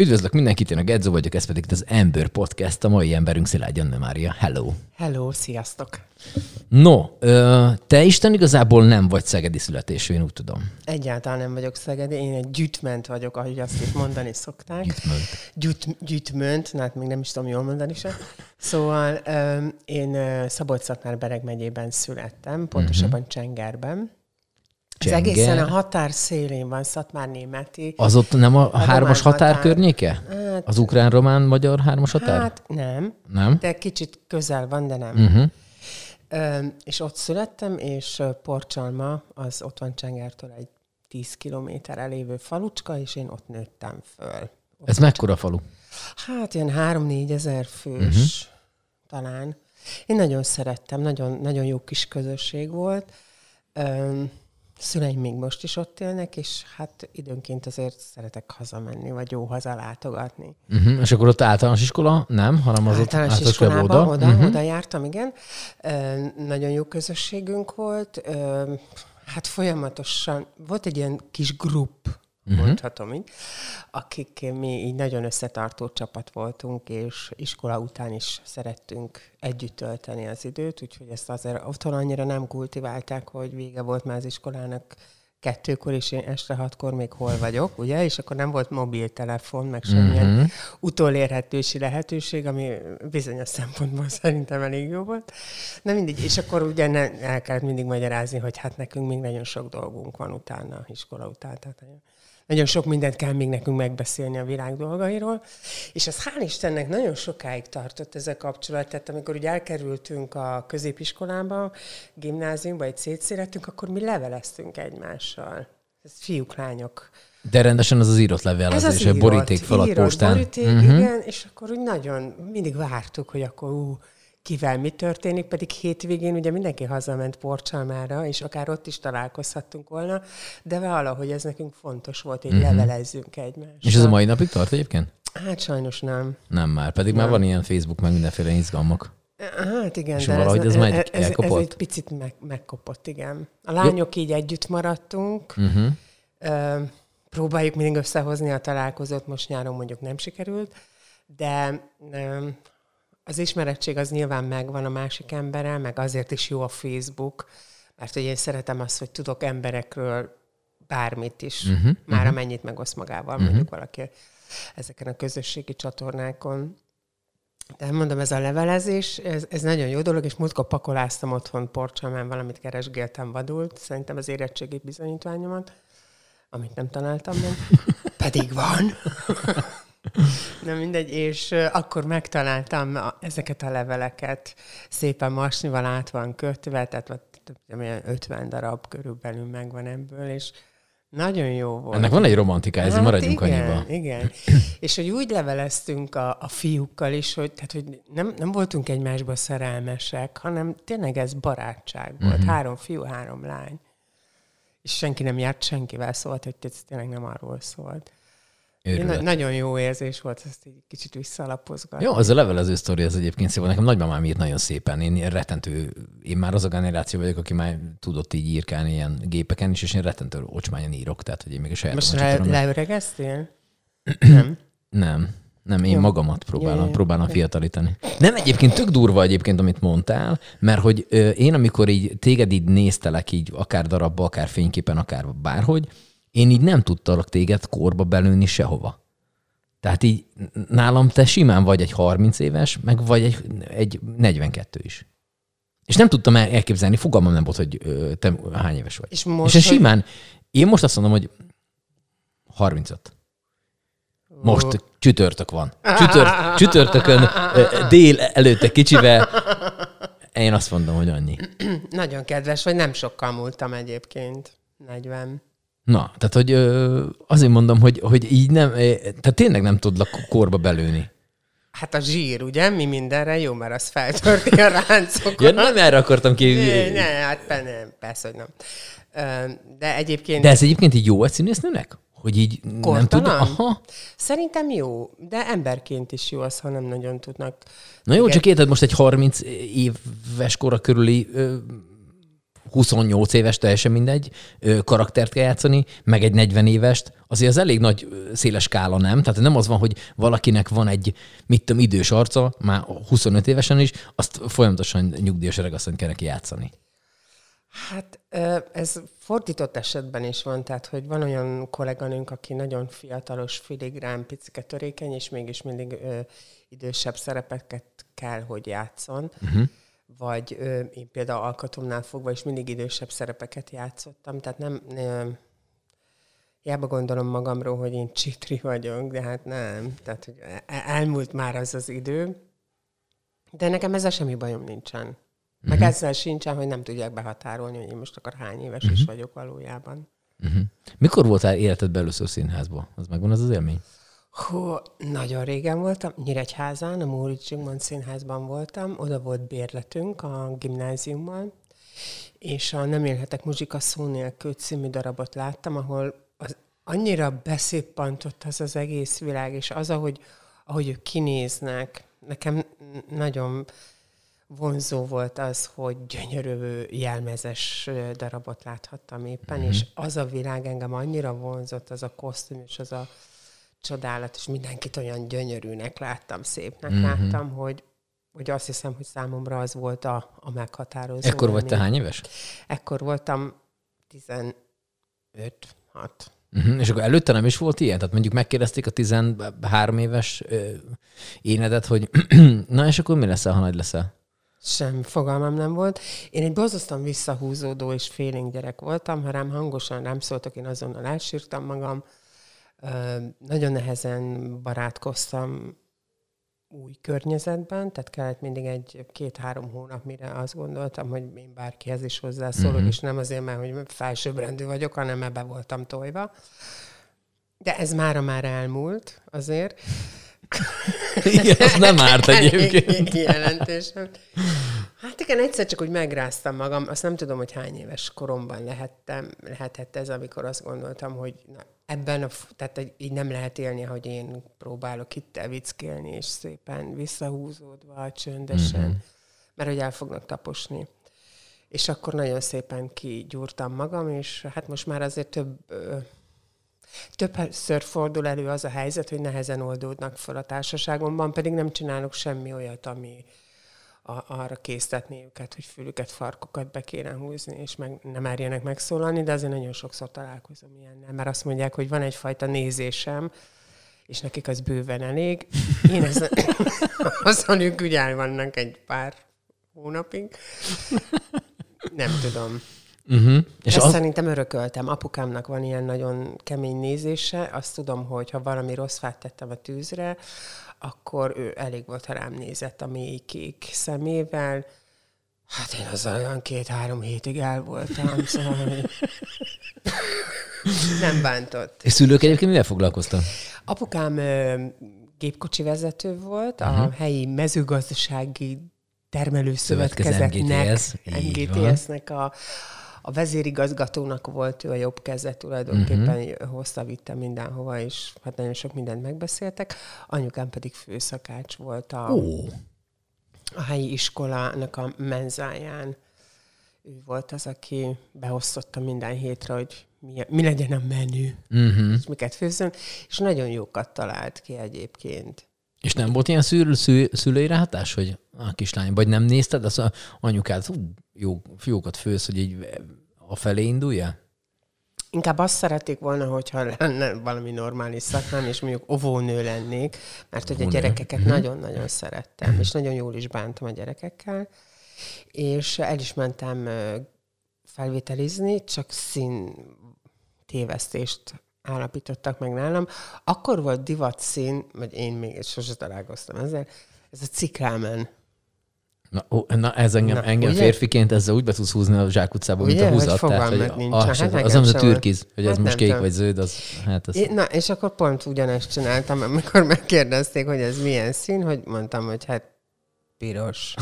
Üdvözlök mindenkit, én a Gedzo vagyok, ez pedig az Ember Podcast, a mai emberünk Szilágy Janne Mária. Hello! Hello, sziasztok! No, te Isten igazából nem vagy szegedi születésű, én úgy tudom. Egyáltalán nem vagyok szegedi, én egy gyütment vagyok, ahogy azt itt mondani szokták. Gyütmönt. Gyüt, gyütmönt, na hát még nem is tudom jól mondani sem. Szóval én szabolcs bereg megyében születtem, pontosabban uh-huh. Csengerben. Ez egészen a határ szélén van, Szatmár németi. Az ott nem a, a hármas határ, határ. környéke? Hát, Az ukrán-román-magyar hármas határ? hát nem, nem? de kicsit közel van, de nem. Uh-huh. Ö, és ott születtem, és ö, Porcsalma, az ott van Csengertől egy 10 kilométerre lévő falucska, és én ott nőttem föl. Ez mekkora falu? Hát ilyen 3-4 ezer fős uh-huh. talán. Én nagyon szerettem, nagyon, nagyon jó kis közösség volt. Öm, szüleim még most is ott élnek, és hát időnként azért szeretek hazamenni, vagy jó hazalátogatni. Uh-huh. És akkor ott általános iskola? Nem, hanem az ott Általános iskola iskolában oda, oda, Mhm. oda jártam, igen. Nagyon jó közösségünk volt. Hát folyamatosan volt egy ilyen kis grupp, uh-huh. mondhatom így, akik mi így nagyon összetartó csapat voltunk, és iskola után is szerettünk együtt tölteni az időt, úgyhogy ezt azért otthon annyira nem kultiválták, hogy vége volt már az iskolának kettőkor, és én este hatkor még hol vagyok, ugye? És akkor nem volt mobiltelefon, meg semmilyen Mhm. uh-huh. utolérhetősi lehetőség, ami bizonyos szempontból szerintem elég jó volt. Na mindig, és akkor ugye ne, el kellett mindig magyarázni, hogy hát nekünk még nagyon sok dolgunk van utána, iskola után. Tehát nagyon- sok mindent kell még nekünk megbeszélni a világ dolgairól. És ez hál' Istennek nagyon sokáig tartott ez a kapcsolat. Tehát amikor ugye elkerültünk a középiskolába, gimnáziumba, egy szétszélettünk, akkor mi leveleztünk egymással. Ez fiúk, lányok. De rendesen az az írott levél, az, is, egy boríték falat írott postán. Boríték, uh-huh. igen, és akkor úgy nagyon mindig vártuk, hogy akkor ú, kivel mi történik, pedig hétvégén ugye mindenki hazament Porcsalmára, és akár ott is találkozhattunk volna, de valahogy ez nekünk fontos volt, hogy uh-huh. levelezzünk egymást. És ez a mai napig tart egyébként? Hát sajnos nem. Nem már, pedig már van ilyen Facebook, meg mindenféle izgalmak. Hát igen, És de valahogy ez már egy ez, ez egy picit meg, megkopott, igen. A lányok így együtt maradtunk, Uh-huh. Ö, próbáljuk mindig összehozni a találkozót, most nyáron mondjuk nem sikerült, de ö, az ismerettség az nyilván megvan a másik emberrel, meg azért is jó a Facebook, mert hogy én szeretem azt, hogy tudok emberekről bármit is, uh-huh, már uh-huh. amennyit megoszt magával uh-huh. mondjuk valaki ezeken a közösségi csatornákon. De mondom, ez a levelezés, ez, ez nagyon jó dolog, és múltkor pakoláztam otthon Porcsamán, valamit keresgéltem vadult, szerintem az érettségi bizonyítványomat, amit nem találtam meg, pedig van. Nem mindegy, és akkor megtaláltam ezeket a leveleket, szépen masnival át van kötve, tehát olyan 50 darab körülbelül megvan ebből, és nagyon jó volt. Ennek van egy romantikája, ezért maradjunk Hát igen, annyiba. Igen, és hogy úgy leveleztünk a, a fiúkkal is, hogy, tehát, hogy nem, nem voltunk egymásba szerelmesek, hanem tényleg ez barátság volt. Uh-huh. Három fiú, három lány. És senki nem járt senkivel, szólt, hogy ez tényleg nem arról szólt. Őrület. Na, nagyon jó érzés volt ezt egy kicsit visszalapozgatni. Jó, az a levelező sztori, az egyébként szép. Nekem nagymamám írt nagyon szépen. Én ilyen rettentő, én már az a generáció vagyok, aki már tudott így írkálni ilyen gépeken is, és én rettentő ocsmányan írok, tehát hogy én még a saját Most le, tudom. leöregeztél? nem. Nem. Nem, én Jó. magamat próbálom, jó. próbálom fiatalítani. Nem, egyébként tök durva egyébként, amit mondtál, mert hogy ö, én, amikor így téged így néztelek így, akár darabba, akár fényképen, akár bárhogy, én így nem tudtalak téged korba belőni sehova. Tehát így nálam te simán vagy egy 30 éves, meg vagy egy, egy 42 is. És nem tudtam el- elképzelni, fogalmam nem volt, hogy te hány éves vagy. És most, és én hogy- simán, én most azt mondom, hogy 35. Most csütörtök van. Csütört, csütörtökön dél előtte kicsivel. Én azt mondom, hogy annyi. Nagyon kedves, vagy nem sokkal múltam egyébként. 40. Na, tehát, hogy ö, azért mondom, hogy, hogy így nem, tehát tényleg nem tudlak korba belőni. Hát a zsír, ugye? Mi mindenre jó, mert az feltörti a ráncokat. Ja, nem erre akartam ki. Ne, ne, hát nem, persze, hogy nem. De egyébként De ez egyébként így jó egy színésznőnek? Hogy így nem Kortalan? tudnak? Aha. szerintem jó, de emberként is jó az, ha nem nagyon tudnak. Na jó, Igen. csak érted, most egy 30 éves kora körüli 28 éves, teljesen mindegy, karaktert kell játszani, meg egy 40 évest, azért az elég nagy széles skála, nem? Tehát nem az van, hogy valakinek van egy, mit tudom, idős arca, már 25 évesen is, azt folyamatosan nyugdíjas öregasszonyt kell neki játszani. Hát ez fordított esetben is van, tehát hogy van olyan kolléganőnk, aki nagyon fiatalos, filigrán, picike törékeny, és mégis mindig ö, idősebb szerepeket kell, hogy játszon. Uh-huh. Vagy ö, én például alkatomnál fogva is mindig idősebb szerepeket játszottam, tehát nem... Ö, Jába gondolom magamról, hogy én csitri vagyok, de hát nem. Tehát, hogy elmúlt már az az idő. De nekem ezzel semmi bajom nincsen. Meg uh-huh. ezzel sincsen, hogy nem tudják behatárolni, hogy én most akkor hány éves uh-huh. is vagyok valójában. Uh-huh. Mikor voltál életedben először színházba? Az megvan az az élmény? Hú, nagyon régen voltam. Nyíregyházán, a Móricz Zsigmond színházban voltam. Oda volt bérletünk a gimnáziummal, és a Nem élhetek muzsika szó nélkül című darabot láttam, ahol az annyira beszéppantott az az egész világ, és az, ahogy, ahogy ők kinéznek, nekem nagyon vonzó volt az, hogy gyönyörű jelmezes darabot láthattam éppen, mm-hmm. és az a világ engem annyira vonzott, az a kosztüm és az a csodálat, és mindenkit olyan gyönyörűnek láttam, szépnek mm-hmm. láttam, hogy, hogy azt hiszem, hogy számomra az volt a, a meghatározó. Ekkor vagy te hány éves? Ekkor voltam 15 6. Uh-huh. És akkor előtte nem is volt ilyen? Tehát mondjuk megkérdezték a 13 éves ö, énedet, hogy na és akkor mi leszel, ha nagy leszel? Sem fogalmam nem volt. Én egy borzasztóan visszahúzódó és félénk gyerek voltam. Ha rám hangosan rám szóltak, én azonnal elsírtam magam. Nagyon nehezen barátkoztam új környezetben, tehát kellett mindig egy két-három hónap, mire azt gondoltam, hogy én bárkihez is hozzászólok, uh-huh. és nem azért, mert hogy felsőbbrendű vagyok, hanem ebbe voltam tojva. De ez mára már elmúlt azért. Igen, az nem árt egyébként. Jelentősen. Hát igen, egyszer csak úgy megráztam magam, azt nem tudom, hogy hány éves koromban lehettem, lehetett ez, amikor azt gondoltam, hogy na, ebben, a, tehát így nem lehet élni, hogy én próbálok itt elvickélni, és szépen visszahúzódva, csöndesen, mm-hmm. mert hogy el fognak taposni. És akkor nagyon szépen kigyúrtam magam, és hát most már azért több Többször fordul elő az a helyzet, hogy nehezen oldódnak fel a társaságomban, pedig nem csinálok semmi olyat, ami a, arra késztetni őket, hogy fülüket, farkokat be kéne húzni, és meg, nem merjenek megszólalni, de azért nagyon sokszor találkozom ilyennel, mert azt mondják, hogy van egyfajta nézésem, és nekik az bőven elég. Én ez, azon ők ugye vannak egy pár hónapig. Nem tudom. Uh-huh. És Ezt az... szerintem örököltem. Apukámnak van ilyen nagyon kemény nézése. Azt tudom, hogy ha valami rossz fát tettem a tűzre, akkor ő elég volt, ha rám nézett a mély kék szemével. Hát én az olyan két-három hétig el voltam, szóval nem bántott. És szülők egyébként mivel foglalkoztak? Apukám gépkocsi vezető volt, uh-huh. a helyi mezőgazdasági termelőszövetkezetnek, NGTS-nek a, a vezérigazgatónak volt ő a jobb keze, tulajdonképpen uh-huh. hozta, vitte mindenhova, és hát nagyon sok mindent megbeszéltek. Anyukám pedig főszakács volt a, oh. a helyi iskolának a menzáján. Ő volt az, aki beosztotta minden hétre, hogy mi, mi legyen a menü, uh-huh. és miket főzzön, és nagyon jókat talált ki egyébként. És nem volt ilyen szül, szül, szülői rátás, hogy a kislány, vagy nem nézted, az a anyukád, hú, jó fiókat fősz, hogy így a felé indulja? Inkább azt szerették volna, hogyha lenne valami normális szakmám, és mondjuk ovónő lennék, mert hogy a gyerekeket mhm. nagyon-nagyon szerettem, és nagyon jól is bántam a gyerekekkel. És el is mentem felvételizni, csak szín tévesztést állapítottak meg nálam. Akkor volt divat szín, vagy én még sose találkoztam ezzel, ez a cikrámen. Na, ó, na ez engem, na, engem férfiként ezzel úgy be tudsz húzni a zsákutcába, mint a húzat. Tehát, hogy nincs. A, hát az, az, a türkiz, hogy hát ez most kék tudom. vagy zöld, az, hát az... É, na, és akkor pont ugyanezt csináltam, amikor megkérdezték, hogy ez milyen szín, hogy mondtam, hogy hát piros.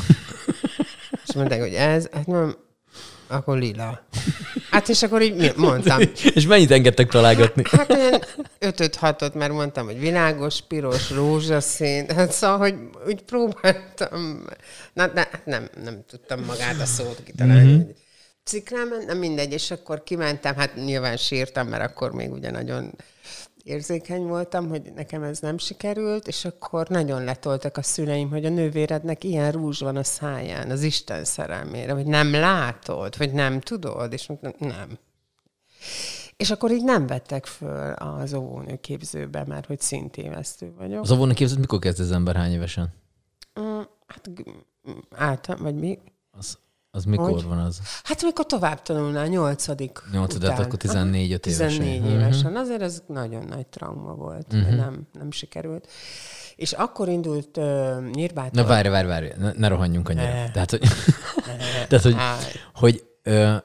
és mondták, hogy ez, hát nem, akkor lila. Hát és akkor így mondtam. és mennyit engedtek találgatni? Hát olyan ötöt hatot, mert mondtam, hogy világos, piros, rózsaszín. Hát szóval, hogy úgy próbáltam. Na, de hát nem, nem tudtam magát a szót kitalálni. Mm-hmm. ciklám, nem mindegy, és akkor kimentem, hát nyilván sírtam, mert akkor még ugye nagyon érzékeny voltam, hogy nekem ez nem sikerült, és akkor nagyon letoltak a szüleim, hogy a nővérednek ilyen rúzs van a száján, az Isten szerelmére, hogy nem látod, vagy nem tudod, és nem. És akkor így nem vettek föl az óvónőképzőbe, mert hogy szintévesztő vagyok. Az óvónőképzőt mikor kezd az ember hány évesen? Mm, hát által, vagy mi? Az, az mikor hogy? van az? Hát mikor tovább tanulnál, nyolcadik Nyolcadik, hát akkor 14 5 évesen. 14 évesen. Uh-huh. Azért ez nagyon nagy trauma volt, uh-huh. nem, nem sikerült. És akkor indult uh, Nyírbátor. Na várj, várj, várj, ne, ne rohanjunk annyira. Ne. Tehát, hogy, tehát, hogy, hogy uh,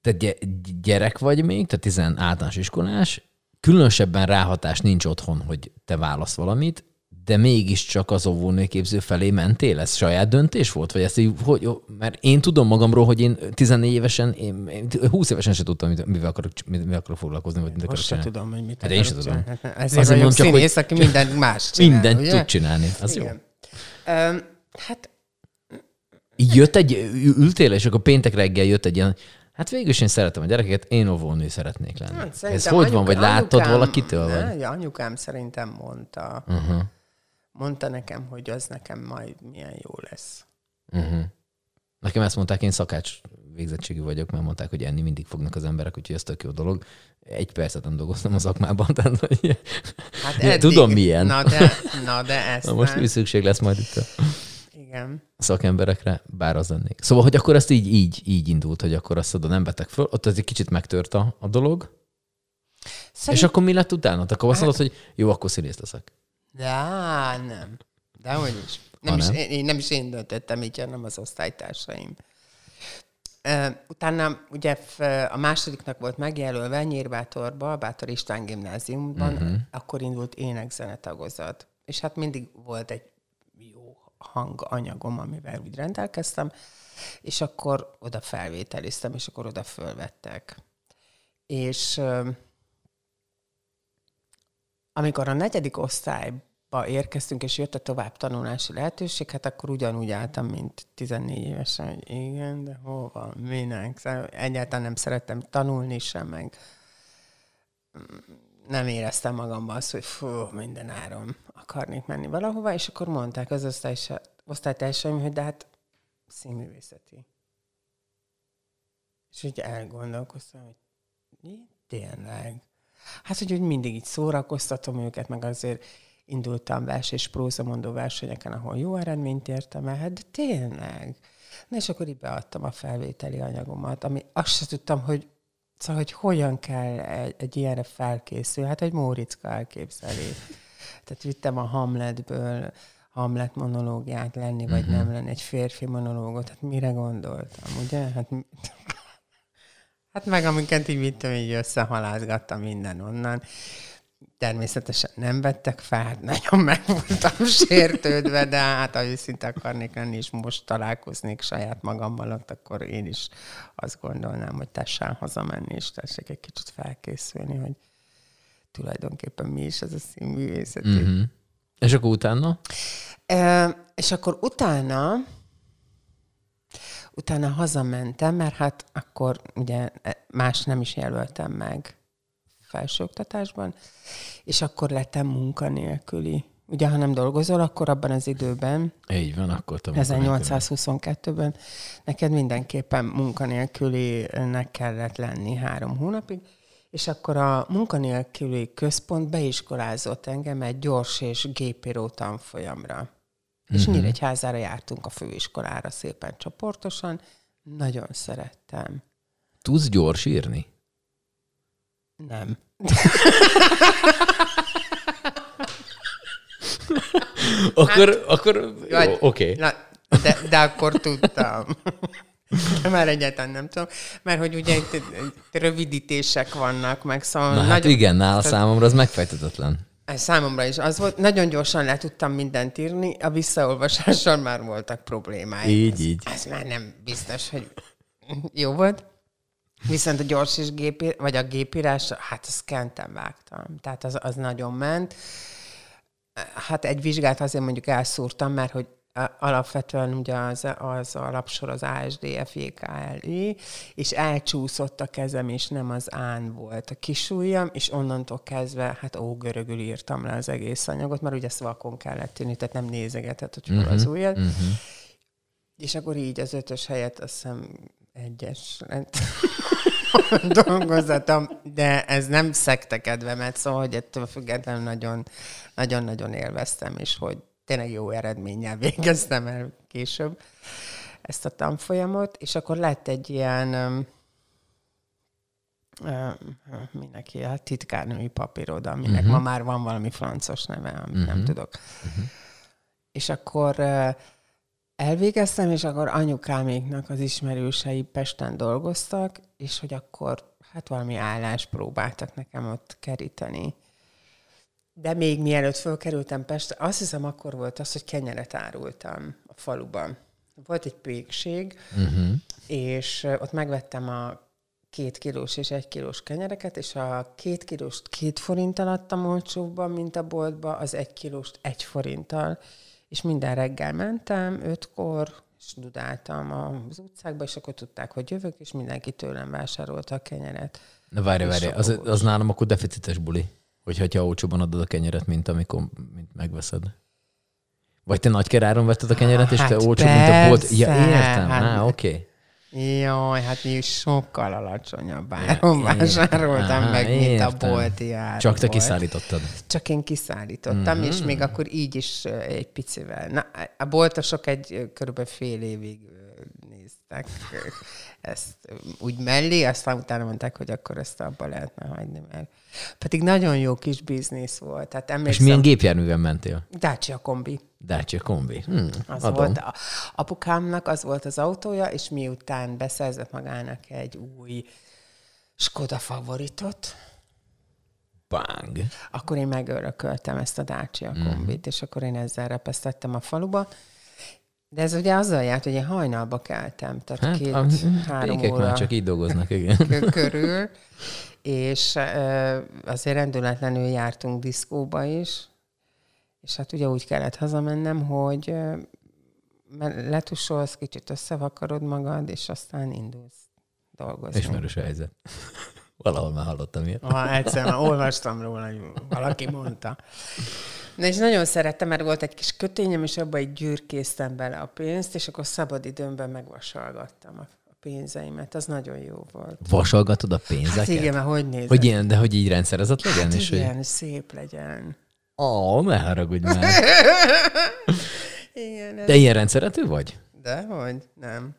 te gyerek vagy még, tehát tizen általános iskolás, különösebben ráhatás nincs otthon, hogy te válasz valamit, de mégiscsak az óvónőképző felé mentél? Ez saját döntés volt? Vagy ezt így, hogy, mert én tudom magamról, hogy én 14 évesen, én, én 20 évesen sem tudtam, mivel akarok, mivel akarok foglalkozni, vagy mit akarok Most sem tudom, hogy mit hát én sem tudom. Ezért Azért vagyok csak, színész, aki minden más csinál, Mindent ugye? tud csinálni. Az Igen. jó. Um, hát Jött egy, ültél, és akkor péntek reggel jött egy ilyen, Hát végül is én szeretem a gyerekeket, én óvónő szeretnék lenni. Hát, Ez hogy van, vagy látod anyukám, valakitől? Ne, vagy? anyukám szerintem mondta. Uh-huh. Mondta nekem, hogy az nekem majd milyen jó lesz. Uh-huh. Nekem ezt mondták, én szakács végzettségű vagyok, mert mondták, hogy enni mindig fognak az emberek, úgyhogy ez tök jó dolog. Egy percet nem dolgoztam a szakmában, tehát hogy hát eddig, tudom milyen. Na de, na de ezt na most mi szükség lesz majd itt a Igen. szakemberekre, bár az lennék. Szóval, hogy akkor ezt így, így, így indult, hogy akkor azt oda nem betek föl, ott ez egy kicsit megtört a, a dolog, Szerint... és akkor mi lett utána? Akkor azt mondod, hogy jó, akkor színész leszek. De nem. De hogy is. Nem, is, én, nem is én döntöttem így, hanem az osztálytársaim. Utána ugye a másodiknak volt megjelölve Nyírbátorba, Bátor István gimnáziumban, uh-huh. akkor indult énekzene tagozat. És hát mindig volt egy jó hanganyagom, amivel úgy rendelkeztem, és akkor oda felvételiztem, és akkor oda fölvettek. És amikor a negyedik osztályba érkeztünk, és jött a tovább tanulási lehetőség, hát akkor ugyanúgy álltam, mint 14 évesen, hogy igen, de hova, minek? Egyáltalán nem szerettem tanulni sem, meg nem éreztem magamban azt, hogy fú, minden áron akarnék menni valahova, és akkor mondták az osztály, osztálytársaim, hogy de hát színművészeti. És úgy elgondolkoztam, hogy mi? Tényleg? Hát, hogy, hogy mindig így szórakoztatom őket, meg azért indultam vers és prózamondó versenyeken, ahol jó eredményt értem el, hát de tényleg. Na és akkor így beadtam a felvételi anyagomat, ami azt sem tudtam, hogy Szóval, hogy hogyan kell egy, egy ilyenre felkészülni. Hát egy Móriczka elképzeli. Tehát vittem a Hamletből Hamlet monológiát lenni, vagy uh-huh. nem lenni, egy férfi monológot. Hát mire gondoltam, ugye? Hát Hát meg amiket így vittem, így összehalázgattam minden onnan. Természetesen nem vettek fel, hát nagyon meg voltam sértődve, de hát ha őszinte akarnék lenni, és most találkoznék saját magammal, ott akkor én is azt gondolnám, hogy tessen hazamenni, és tessék egy kicsit felkészülni, hogy tulajdonképpen mi is ez a színművészeti. Mm-hmm. És akkor utána? E, és akkor utána Utána hazamentem, mert hát akkor ugye más nem is jelöltem meg felsőoktatásban, és akkor lettem munkanélküli. Ugye, ha nem dolgozol, akkor abban az időben, így van, akkor 1822-ben neked mindenképpen munkanélkülinek kellett lenni három hónapig, és akkor a munkanélküli központ beiskolázott engem egy gyors és gépíró tanfolyamra. És uh-huh. Nyíregyházára jártunk a főiskolára szépen csoportosan. Nagyon szerettem. Tudsz gyors írni? Nem. akkor, hát, akkor oké. Okay. de, de akkor tudtam. De már egyáltalán nem tudom, mert hogy ugye itt, rövidítések vannak, meg szóval... Na hát nagyon, hát igen, nála számomra az megfejtetetlen. Ez számomra is az volt. Nagyon gyorsan le tudtam mindent írni, a visszaolvasással már voltak problémáim. Így, ez, így. Ez már nem biztos, hogy jó volt. Viszont a gyors és gépi, vagy a gépírás, hát azt kentem vágtam. Tehát az, az nagyon ment. Hát egy vizsgát azért mondjuk elszúrtam, mert hogy alapvetően ugye az, az alapsor az ASD, FJKLI, és elcsúszott a kezem, és nem az án volt a kisújjam, és onnantól kezdve, hát ó, görögül írtam le az egész anyagot, mert ugye szvakon kellett tűnni, tehát nem nézegetett, hogy hol uh-huh, az ujjad. Uh-huh. És akkor így az ötös helyett azt hiszem egyes lett dolgozatom, de ez nem szekte kedvemet, szóval, hogy ettől függetlenül nagyon, nagyon-nagyon élveztem, és hogy tényleg jó eredménnyel végeztem el később ezt a tanfolyamot, és akkor lett egy ilyen mindenki, a titkárnői papíroda, aminek uh-huh. ma már van valami francos neve, amit uh-huh. nem mhm. tudok. Uh-huh. És akkor elvégeztem, és akkor anyukáméknak az ismerősei Pesten dolgoztak, és hogy akkor hát valami állást próbáltak nekem ott keríteni. De még mielőtt fölkerültem Pestre, azt hiszem akkor volt az, hogy kenyeret árultam a faluban. Volt egy pékség, uh-huh. és ott megvettem a két kilós és egy kilós kenyereket, és a két kilóst két forinttal adtam olcsóbban, mint a boltba, az egy kilóst egy forinttal. És minden reggel mentem, ötkor, és dudáltam az utcákba, és akkor tudták, hogy jövök, és mindenki tőlem vásárolta a kenyeret. Na várj, várj, az, az nálam akkor deficites buli. Hogyha ha olcsóban adod a kenyeret, mint amikor mint megveszed. Vagy te nagy keráron vetted a kenyeret, és hát te olcsóbb, mint a bolt. Ja, értem. Hát, Á, oké. Okay. Jaj, hát mi is sokkal alacsonyabb áron vásároltam Aha, meg, mint értem. a bolti ár. Csak te kiszállítottad? Csak én kiszállítottam, mm-hmm. és még akkor így is egy picivel. Na, a boltosok egy körülbelül fél évig néztek ezt úgy mellé, aztán utána mondták, hogy akkor ezt abba lehetne hagyni, mert pedig nagyon jó kis biznisz volt. Tehát És milyen gépjárművel mentél? Dacia kombi. Dacia kombi. Hmm, az adom. volt a, apukámnak az volt az autója, és miután beszerzett magának egy új Skoda favoritot, Bang. Akkor én megörököltem ezt a Dacia hmm. kombit, mm. és akkor én ezzel repesztettem a faluba, de ez ugye azzal járt, hogy én hajnalba keltem, tehát hát, két, a, három óra már csak így dolgoznak, igen. körül, és azért rendületlenül jártunk diszkóba is, és hát ugye úgy kellett hazamennem, hogy letusolsz, kicsit összevakarod magad, és aztán indulsz dolgozni. Ismerős helyzet. Valahol már hallottam ilyet. Ha, egyszer már olvastam róla, hogy valaki mondta. Na és nagyon szerettem, mert volt egy kis kötényem, és abban egy gyűrkéztem bele a pénzt, és akkor szabad időmben megvasalgattam a pénzeimet. Az nagyon jó volt. Vasalgatod a pénzeket? Hát igen, mert hogy nézed? Hogy ilyen, de hogy így rendszerezett legyen? Hát és igen, hogy... szép legyen. Ó, ne haragudj már. igen, ez... De ilyen rendszerető vagy? De hogy nem.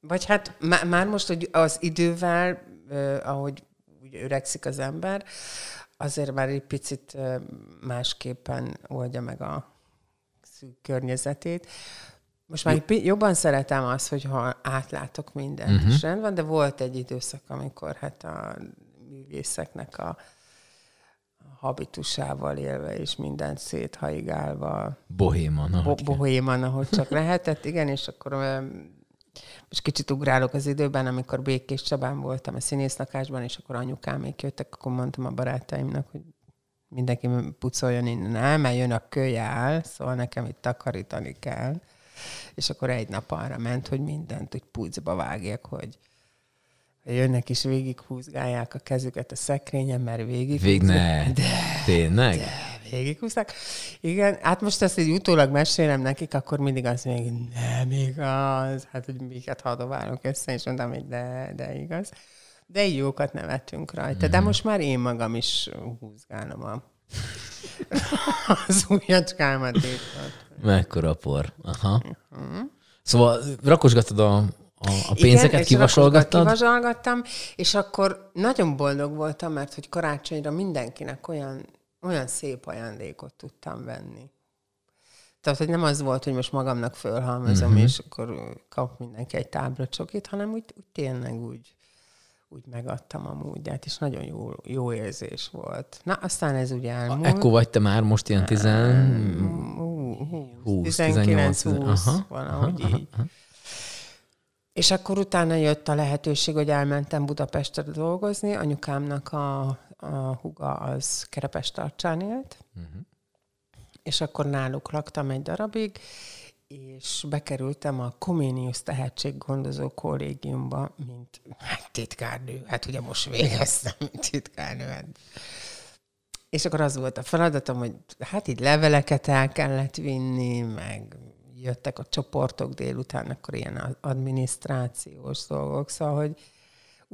Vagy hát már most, hogy az idővel, ahogy úgy öregszik az ember, azért már egy picit másképpen oldja meg a szűk környezetét. Most már jobban szeretem azt, hogy ha átlátok mindent, uh-huh. is rendben, de volt egy időszak, amikor hát a művészeknek a habitusával élve, és mindent széthaigálva. Bohéman, ahogy bo- Bohéman, ahogy csak lehetett, igen, és akkor most kicsit ugrálok az időben, amikor Békés Csabán voltam a színésznakásban, és akkor még jöttek, akkor mondtam a barátaimnak, hogy mindenki pucoljon innen el, mert jön a kölyál, szóval nekem itt takarítani kell. És akkor egy nap arra ment, hogy mindent úgy pucba vágjak, hogy jönnek is végig húzgálják a kezüket a szekrényen, mert végig Vég ne. De, Tényleg? De, végighúzták. Igen, hát most ezt így utólag mesélem nekik, akkor mindig mondják, hogy nem igaz, hát hogy miket hadoválok össze, és mondtam, hogy de, de igaz. De így jókat nevettünk rajta. Mm. De mhm. most már én magam is húzgálom a az ujjacskámat. Mekkora por. Aha. Uh-huh. Szóval rakosgatod a, a, a pénzeket, Igen, kivasolgattad? kivasolgattam, és akkor nagyon boldog voltam, mert hogy karácsonyra mindenkinek olyan olyan szép ajándékot tudtam venni. Tehát, hogy nem az volt, hogy most magamnak fölhalmozom, uh-huh. és akkor kap mindenki egy tábla csokit, hanem úgy, úgy tényleg úgy, úgy megadtam a módját, és nagyon jó, jó érzés volt. Na, aztán ez ugye elmúlt. Ekkor vagy te már most ilyen 10... 20, 19, 20, aha, aha, így. Aha. És akkor utána jött a lehetőség, hogy elmentem Budapestre dolgozni. Anyukámnak a a huga az Kerepes tartsán élt, uh-huh. és akkor náluk laktam egy darabig, és bekerültem a Comenius tehetséggondozó kollégiumba, mint hát, titkárnő. Hát ugye most végeztem, mint titkárnő. Hát. És akkor az volt a feladatom, hogy hát így leveleket el kellett vinni, meg jöttek a csoportok délután, akkor ilyen adminisztrációs dolgok, szóval, hogy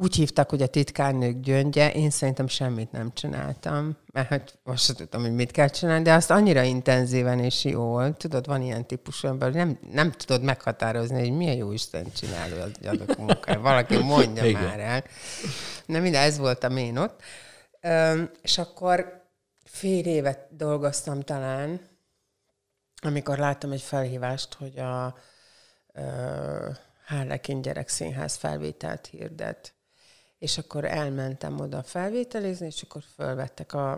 úgy hívtak, hogy a titkárnők gyöngye, én szerintem semmit nem csináltam, mert hát most sem tudtam, hogy mit kell csinálni, de azt annyira intenzíven és jól, tudod, van ilyen típusú ember, hogy nem, nem tudod meghatározni, hogy milyen jó Isten csináló az adott munkája. Valaki mondja Igen. már el. Nem minden, ez voltam én ott. Üm, és akkor fél évet dolgoztam talán, amikor láttam egy felhívást, hogy a Harlekin Gyerekszínház felvételt hirdet és akkor elmentem oda felvételizni, és akkor fölvettek a,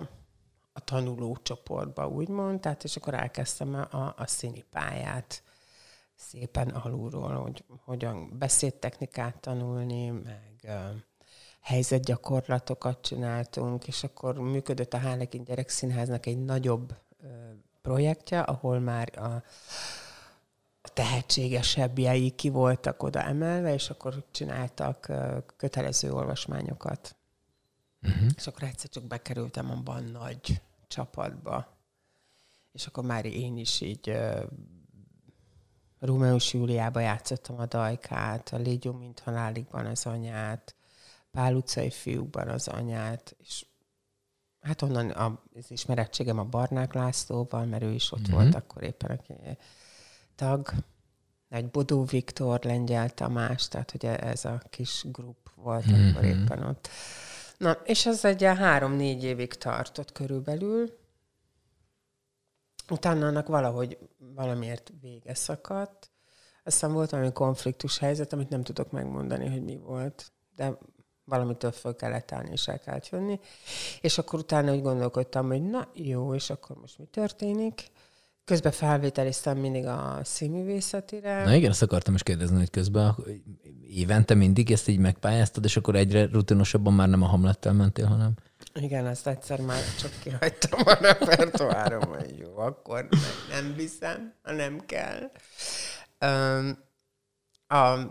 a tanuló csoportba, úgymond, tehát és akkor elkezdtem a, a színi pályát szépen alulról, hogy hogyan beszédtechnikát tanulni, meg uh, helyzetgyakorlatokat csináltunk, és akkor működött a Hálekin Gyerekszínháznak egy nagyobb uh, projektje, ahol már a tehetségesebbjei ki voltak oda emelve, és akkor csináltak kötelező olvasmányokat. Uh-huh. És akkor egyszer csak bekerültem abban a nagy csapatba. És akkor már én is így uh, Rómeus Júliába játszottam a dajkát, a Légyó mint haláligban az anyát, Pál utcai fiúkban az anyát, és hát onnan az ismerettségem a Barnák Lászlóval, mert ő is ott uh-huh. volt akkor éppen, aki tag, egy Bodó Viktor, Lengyel Tamás, tehát hogy ez a kis grup volt mm-hmm. akkor éppen ott. Na, és ez egy három-négy évig tartott körülbelül. Utána annak valahogy valamiért vége szakadt. Aztán volt valami konfliktus helyzet, amit nem tudok megmondani, hogy mi volt, de valamitől föl kellett állni, és el kellett jönni. És akkor utána úgy gondolkodtam, hogy na jó, és akkor most mi történik? Közben felvételiztem mindig a színművészetire. Na igen, azt akartam is kérdezni, hogy közben évente mindig ezt így megpályáztad, és akkor egyre rutinosabban már nem a Hamlettel mentél, hanem... Igen, azt egyszer már csak kihagytam a repertoárom, hogy jó, akkor nem viszem, ha nem kell. Um, a, a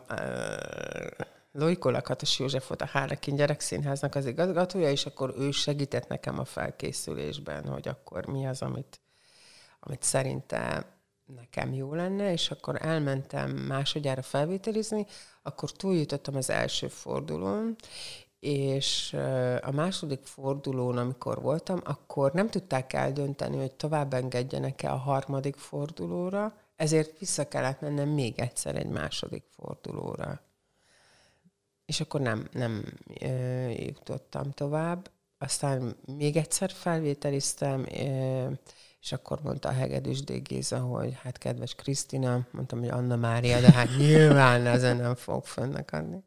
Lojko Lakatos József volt a Hárekin Gyerekszínháznak az igazgatója, és akkor ő segített nekem a felkészülésben, hogy akkor mi az, amit amit szerinte nekem jó lenne, és akkor elmentem másodjára felvételizni, akkor túljutottam az első fordulón, és a második fordulón, amikor voltam, akkor nem tudták eldönteni, hogy tovább engedjenek-e a harmadik fordulóra, ezért vissza kellett mennem még egyszer egy második fordulóra. És akkor nem, nem jutottam tovább. Aztán még egyszer felvételiztem, és akkor mondta a Hegedűs D. Géza, hogy hát kedves Krisztina, mondtam, hogy Anna Mária, de hát nyilván ezen nem fog fönnek adni.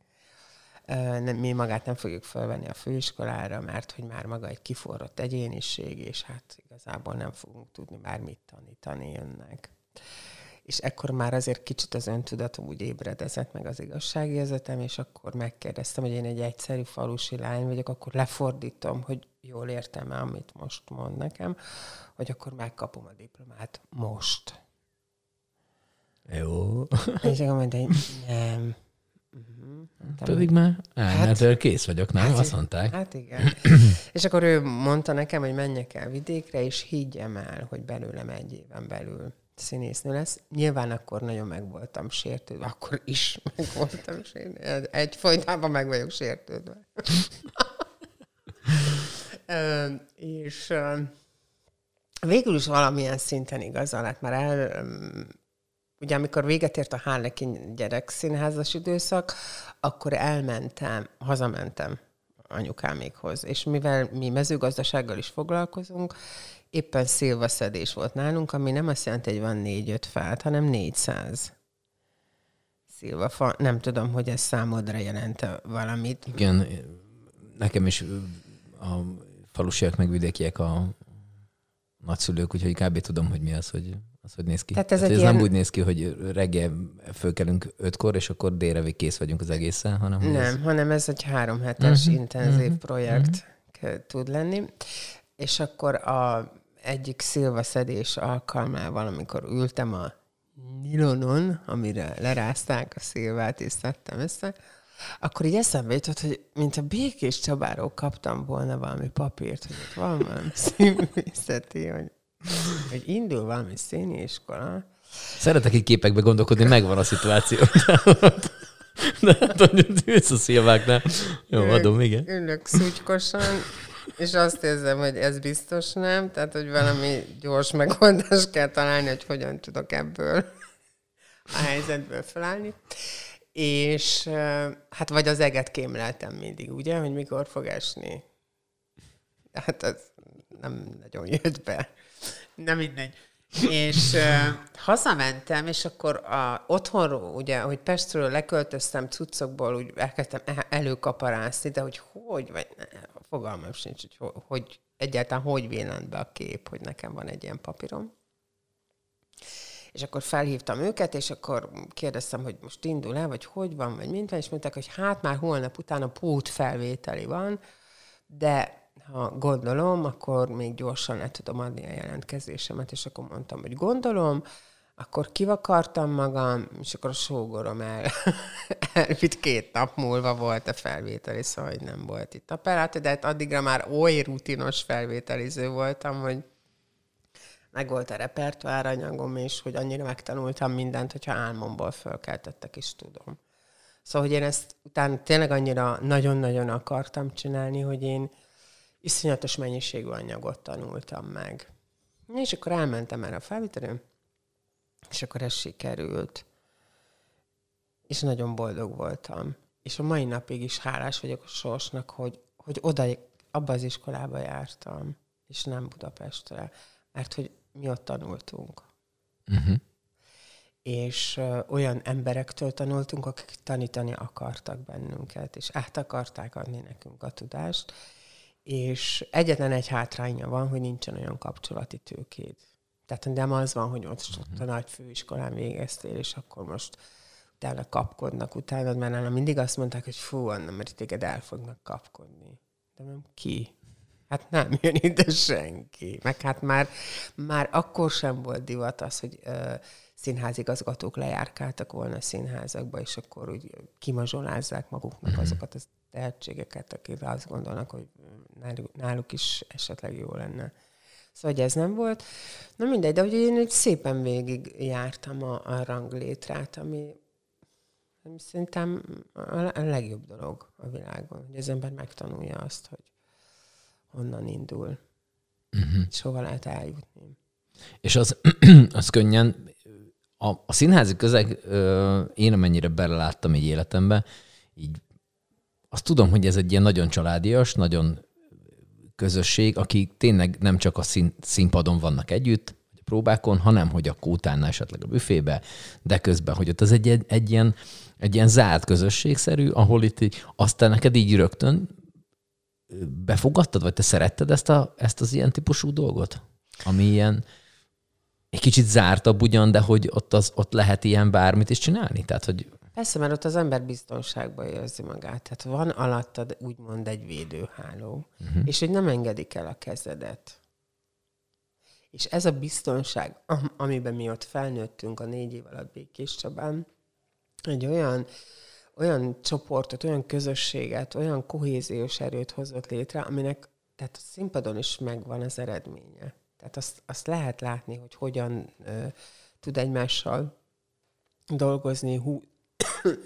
Nem, mi magát nem fogjuk felvenni a főiskolára, mert hogy már maga egy kiforrott egyéniség, és hát igazából nem fogunk tudni bármit tanítani önnek. És ekkor már azért kicsit az öntudatom úgy ébredezett meg az igazságérzetem, és akkor megkérdeztem, hogy én egy egyszerű falusi lány vagyok, akkor lefordítom, hogy jól értem-e, amit most mond nekem, hogy akkor megkapom a diplomát most. Jó. És akkor mondta, hogy nem. Uh-huh. Pedig már hát, hát, kész vagyok, nem? Hát, Azt mondták. Hát igen. és akkor ő mondta nekem, hogy menjek el vidékre, és higgyem el, hogy belőlem egy éven belül színésznő lesz. Nyilván akkor nagyon meg voltam sértődve, akkor is meg voltam sértődve. Egyfolytában meg vagyok sértődve. és végül is valamilyen szinten igaza lett, mert el, ugye amikor véget ért a Harlekin gyerekszínházas időszak, akkor elmentem, hazamentem anyukámékhoz. És mivel mi mezőgazdasággal is foglalkozunk, éppen szilvaszedés volt nálunk, ami nem azt jelenti, hogy van négy-öt fát, hanem 400 szilvafa. Nem tudom, hogy ez számodra jelent valamit. Igen, nekem is a falusiak meg vidékiek a nagyszülők, úgyhogy kb. tudom, hogy mi az, hogy az hogy néz ki. Tehát ez, Tehát ez ilyen... nem úgy néz ki, hogy reggel fölkelünk ötkor, és akkor délre kész vagyunk az egészen, hanem... Nem, ez... hanem ez egy három hetes uh-huh, intenzív uh-huh, projekt uh-huh. tud lenni. És akkor a egyik szilvaszedés alkalmával, amikor ültem a nilonon, amire lerázták a szilvát, és szedtem össze, akkor így eszembe jutott, hogy mint a Békés Csabáról kaptam volna valami papírt, hogy ott van valami színvészeti, hogy, hogy indul valami színi iskola. Szeretek egy képekbe gondolkodni, megvan a szituáció. De hát, hogy ülsz a szilváknál. Jó, adom, igen. Ülök szutykosan, és azt érzem, hogy ez biztos nem, tehát, hogy valami gyors megoldást kell találni, hogy hogyan tudok ebből a helyzetből felállni. És hát vagy az eget kémleltem mindig, ugye, hogy mikor fog esni. Hát ez nem nagyon jött be. Nem mindegy. És uh, hazamentem, és akkor a, otthonról, ugye, hogy Pestről leköltöztem cuccokból, úgy elkezdtem e-, előkaparászni, de hogy hogy, vagy fogalmam sincs, hogy, hogy egyáltalán hogy villant be a kép, hogy nekem van egy ilyen papírom. És akkor felhívtam őket, és akkor kérdeztem, hogy most indul-e, vagy hogy van, vagy minden, és mondták, hogy hát már holnap után a pót felvételi van, de ha gondolom, akkor még gyorsan le tudom adni a jelentkezésemet, és akkor mondtam, hogy gondolom, akkor kivakartam magam, és akkor a sógorom el, elvitt két nap múlva volt a felvételi, szóval hogy nem volt itt apparátor, de hát addigra már oly rutinos felvételiző voltam, hogy meg volt a repertoár anyagom, és hogy annyira megtanultam mindent, hogyha álmomból fölkeltettek, is tudom. Szóval, hogy én ezt utána tényleg annyira nagyon-nagyon akartam csinálni, hogy én iszonyatos mennyiségű anyagot tanultam meg. És akkor elmentem erre a felvételre, és akkor ez sikerült. És nagyon boldog voltam. És a mai napig is hálás vagyok a sorsnak, hogy, hogy oda, abba az iskolába jártam, és nem Budapestre. Mert hogy mi ott tanultunk. Uh-huh. És olyan emberektől tanultunk, akik tanítani akartak bennünket, és át akarták adni nekünk a tudást, és egyetlen egy hátránya van, hogy nincsen olyan kapcsolati tőkéd. Tehát nem az van, hogy ott, ott a nagy főiskolán végeztél, és akkor most utána kapkodnak utánad, mert nálam mindig azt mondták, hogy fú, Anna, mert téged el fognak kapkodni. De nem ki. Hát nem jön ide senki. Meg hát már, már akkor sem volt divat az, hogy uh, színházigazgatók lejárkáltak volna a színházakba, és akkor úgy kimazsolázzák maguknak mhm. azokat a tehetségeket, akik azt gondolnak, hogy náluk is esetleg jó lenne. Szóval, hogy ez nem volt. Na mindegy, de hogy én egy szépen végig jártam a, a ranglétrát, ami, ami szerintem a legjobb dolog a világon, hogy az ember megtanulja azt, hogy honnan indul, uh-huh. és hova lehet eljutni. És az, az könnyen, a, a színházi közeg, ö, én amennyire beleláttam egy életembe, így azt tudom, hogy ez egy ilyen nagyon családias, nagyon közösség, akik tényleg nem csak a szín, színpadon vannak együtt, a próbákon, hanem hogy a utána esetleg a büfébe, de közben, hogy ott az egy, egy, egy, ilyen, egy ilyen zárt közösségszerű, ahol itt így, aztán neked így rögtön befogadtad, vagy te szeretted ezt, a, ezt az ilyen típusú dolgot? Ami ilyen egy kicsit zártabb ugyan, de hogy ott, az, ott lehet ilyen bármit is csinálni? Tehát, hogy Persze, mert ott az ember biztonságban érzi magát. Tehát van alattad úgymond egy védőháló, uh-huh. és hogy nem engedik el a kezedet. És ez a biztonság, amiben mi ott felnőttünk a négy év alatt Békés Csabán, egy olyan, olyan csoportot, olyan közösséget, olyan kohéziós erőt hozott létre, aminek tehát a színpadon is megvan az eredménye. Tehát azt, azt lehet látni, hogy hogyan ö, tud egymással dolgozni, hú,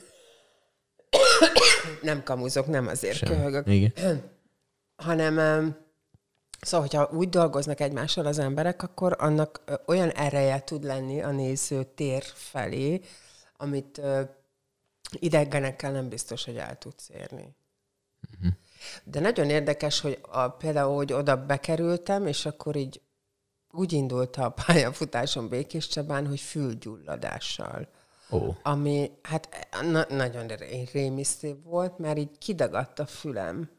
nem kamuzok, nem azért Sem. köhögök. Igen. Hanem, szóval, hogyha úgy dolgoznak egymással az emberek, akkor annak olyan ereje tud lenni a néző tér felé, amit idegenekkel nem biztos, hogy el tudsz érni. Uh-huh. De nagyon érdekes, hogy a, például, hogy oda bekerültem, és akkor így úgy indult a pályafutásom Békés Csabán, hogy fülgyulladással. Oh. Ami hát na- nagyon rémisztő volt, mert így kidagadt a fülem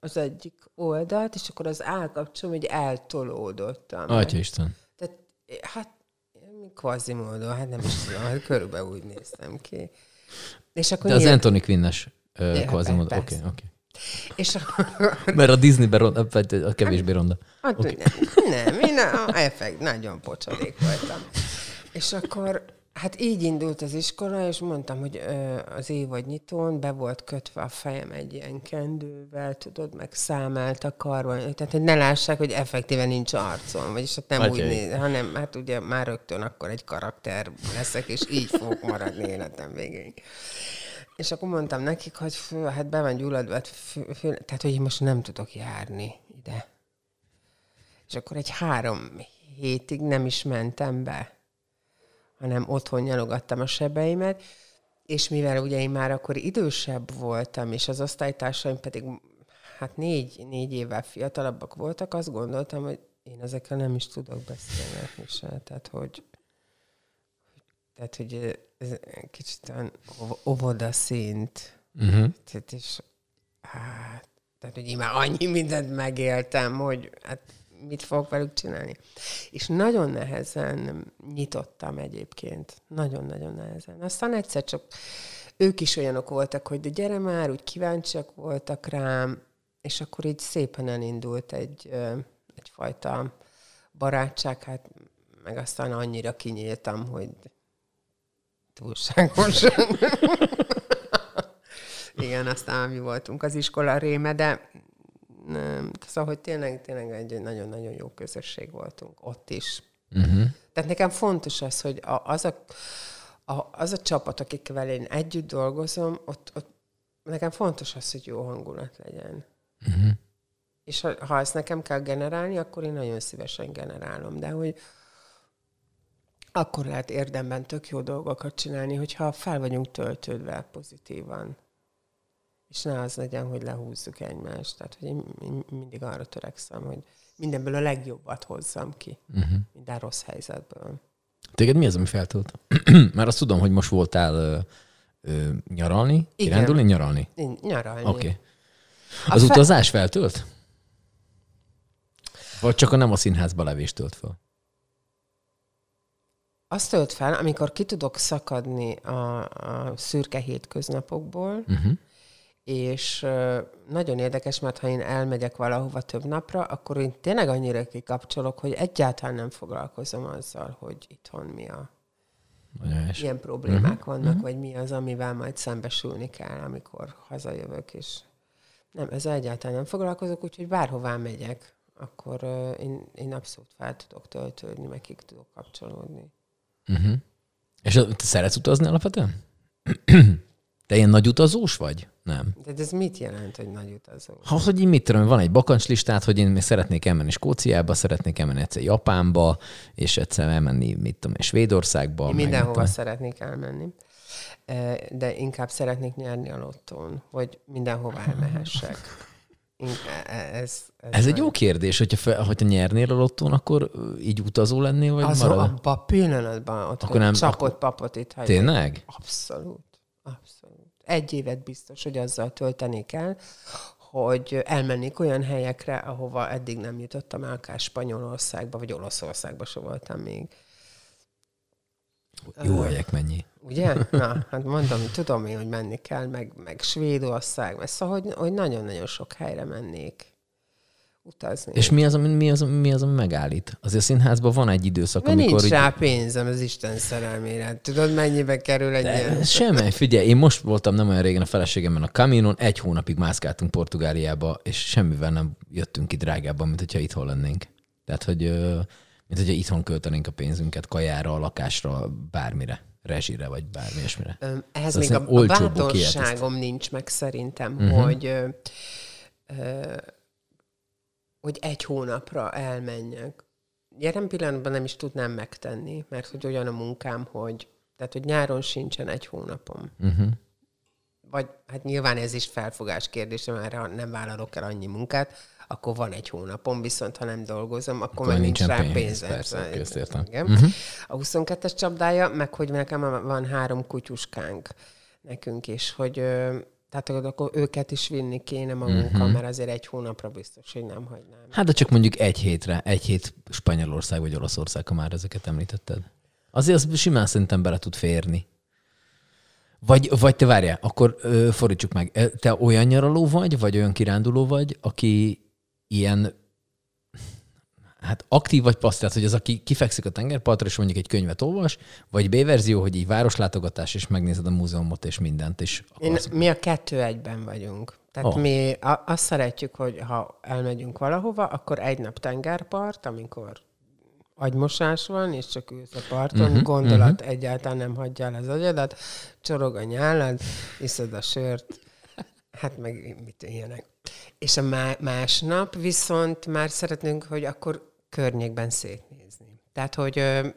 az egyik oldalt, és akkor az állkapcsom így eltolódott. Atya Isten. Tehát hát kvazi módon, hát nem is tudom, hát körülbelül úgy néztem ki. És akkor De az nyilván... Anthony Quinn-es kvazi módon, oké, oké. És akkor... Mert a Disney-ben ronda, vagy a kevésbé ronda. Hát, okay. Nem, nem, én a effekt, nagyon pocsodik voltam. És akkor Hát így indult az iskola, és mondtam, hogy ö, az évadnyitón be volt kötve a fejem egy ilyen kendővel, tudod, meg számált a karban. Tehát, hogy ne lássák, hogy effektíve nincs arcom, vagyis hát nem okay. úgy néz, hanem hát ugye már rögtön akkor egy karakter leszek, és így fogok maradni életem végéig. És akkor mondtam nekik, hogy fő, hát be van gyulladva, hát fő, fő, tehát hogy én most nem tudok járni ide. És akkor egy három hétig nem is mentem be hanem otthon nyalogattam a sebeimet, és mivel ugye én már akkor idősebb voltam, és az osztálytársaim pedig hát négy, négy évvel fiatalabbak voltak, azt gondoltam, hogy én ezekkel nem is tudok beszélni se. Tehát, hogy, tehát, hogy ez kicsit olyan óvoda szint. Uh-huh. Tehát, és, hát, tehát, hogy én már annyi mindent megéltem, hogy hát mit fogok velük csinálni. És nagyon nehezen nyitottam egyébként. Nagyon-nagyon nehezen. Aztán egyszer csak ők is olyanok voltak, hogy de gyere már, úgy kíváncsiak voltak rám, és akkor így szépen elindult egy, egyfajta barátság, hát meg aztán annyira kinyíltam, hogy túlságosan. Igen, aztán mi voltunk az iskola réme, de nem. Szóval, hogy tényleg, tényleg egy nagyon-nagyon jó közösség voltunk ott is. Uh-huh. Tehát nekem fontos az, hogy a, az, a, a, az a csapat, akikkel én együtt dolgozom, ott, ott nekem fontos az, hogy jó hangulat legyen. Uh-huh. És ha, ha ezt nekem kell generálni, akkor én nagyon szívesen generálom. De hogy akkor lehet érdemben tök jó dolgokat csinálni, hogyha fel vagyunk töltődve pozitívan és ne az legyen, hogy lehúzzuk egymást. Tehát, hogy én, én mindig arra törekszem, hogy mindenből a legjobbat hozzam ki, uh-huh. minden rossz helyzetből. Téged mi az, ami feltölt? Már azt tudom, hogy most voltál ö, ö, nyaralni, kirándulni, nyaralni? Nyaralni. Oké. Okay. Az a utazás fel... feltölt? Vagy csak a nem a színházba levés tölt fel? Azt tölt fel, amikor ki tudok szakadni a, a szürke hétköznapokból, uh-huh és nagyon érdekes, mert ha én elmegyek valahova több napra, akkor én tényleg annyira kikapcsolok, hogy egyáltalán nem foglalkozom azzal, hogy itthon mi a Anyás. milyen problémák uh-huh. vannak, uh-huh. vagy mi az, amivel majd szembesülni kell, amikor hazajövök, és nem, ezzel egyáltalán nem foglalkozok, úgyhogy bárhová megyek, akkor én, én abszolút fel tudok töltődni, meg ki tudok kapcsolódni. Uh-huh. És te szeretsz utazni alapvetően? Te ilyen nagy utazós vagy? Nem. De ez mit jelent, hogy nagy utazó? Ha, hogy én mit tudom, van egy bakancslistát, hogy én még szeretnék elmenni Skóciába, szeretnék elmenni egyszer Japánba, és egyszer elmenni, mit tudom, Svédországba. Én mindenhova meg, szeretnék elmenni. De inkább szeretnék nyerni a lottón, hogy mindenhova elmehessek. E, e, ez, ez, ez egy jó kérdés, hogyha, fe, hogyha nyernél a lottón, akkor így utazó lennél, vagy az marad? abban a pillanatban ott akkor nem, csapott akkor... papot itt hagyni. Tényleg? Abszolút. Abszolút egy évet biztos, hogy azzal töltenék el, hogy elmennék olyan helyekre, ahova eddig nem jutottam el, akár Spanyolországba, vagy Olaszországba se voltam még. Jó helyek mennyi. Ugye? Na, hát mondom, tudom én, hogy menni kell, meg, meg Svédország, mert szóval, hogy, hogy nagyon-nagyon sok helyre mennék utazni. És mi az, ami, mi az, mi az, ami megállít? Azért a színházban van egy időszak, Mert amikor... nincs rá pénzem az Isten szerelmére. Tudod, mennyibe kerül egy De ilyen? Semmi, figyelj, én most voltam nem olyan régen a feleségemben a Caminon, egy hónapig mászkáltunk Portugáliába, és semmivel nem jöttünk ki drágábban, mint hogyha itthon lennénk. Tehát, hogy mint hogyha itthon költenénk a pénzünket kajára, lakásra, bármire rezsire, vagy bármi ilyesmire. Ehhez szóval még a, a bátorságom nincs meg szerintem, uh-huh. hogy ö, ö, hogy egy hónapra elmenjek. Jelen pillanatban nem is tudnám megtenni, mert hogy olyan a munkám, hogy tehát, hogy nyáron sincsen egy hónapom. Uh-huh. Vagy hát nyilván ez is felfogás kérdése, mert ha nem vállalok el annyi munkát, akkor van egy hónapom, viszont ha nem dolgozom, akkor, akkor meg nincs rá pénz. pénzem. Persze, értem. Igen. Uh-huh. A 22-es csapdája, meg hogy nekem van három kutyuskánk nekünk is, hogy tehát akkor őket is vinni kéne magunkkal, uh-huh. mert azért egy hónapra biztos, hogy nem hagynám. Hát de csak mondjuk egy hétre, egy hét Spanyolország vagy Olaszország, ha már ezeket említetted. Azért az simán szerintem bele tud férni. Vagy, vagy te várjál, akkor ö, fordítsuk meg. Te olyan nyaraló vagy, vagy olyan kiránduló vagy, aki ilyen, hát aktív vagy passz, tehát hogy az, aki kifekszik a tengerpartra, és mondjuk egy könyvet olvas, vagy B verzió, hogy így városlátogatás, és megnézed a múzeumot, és mindent is. Én, mi a kettő egyben vagyunk. Tehát oh. mi a, azt szeretjük, hogy ha elmegyünk valahova, akkor egy nap tengerpart, amikor agymosás van, és csak ülsz a parton, uh-huh, gondolat uh-huh. egyáltalán nem hagyja el az agyadat, csorog a nyálad, iszod a sört, hát meg mit ilyenek. És a másnap viszont már szeretnénk, hogy akkor környékben szétnézni. Tehát, hogy ö,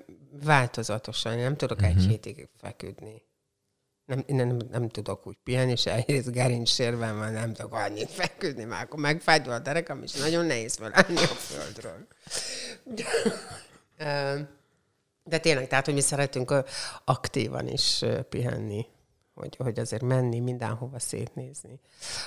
változatosan, nem tudok uh-huh. egy mhm. hétig feküdni. Nem, nem, nem tudok úgy pihenni, és egyrészt gerincsérben van, nem tudok annyit feküdni, már akkor megfájdul a derekam, és nagyon nehéz felállni a földről. De tényleg, tehát, hogy mi szeretünk aktívan is pihenni hogy, hogy azért menni, mindenhova szétnézni.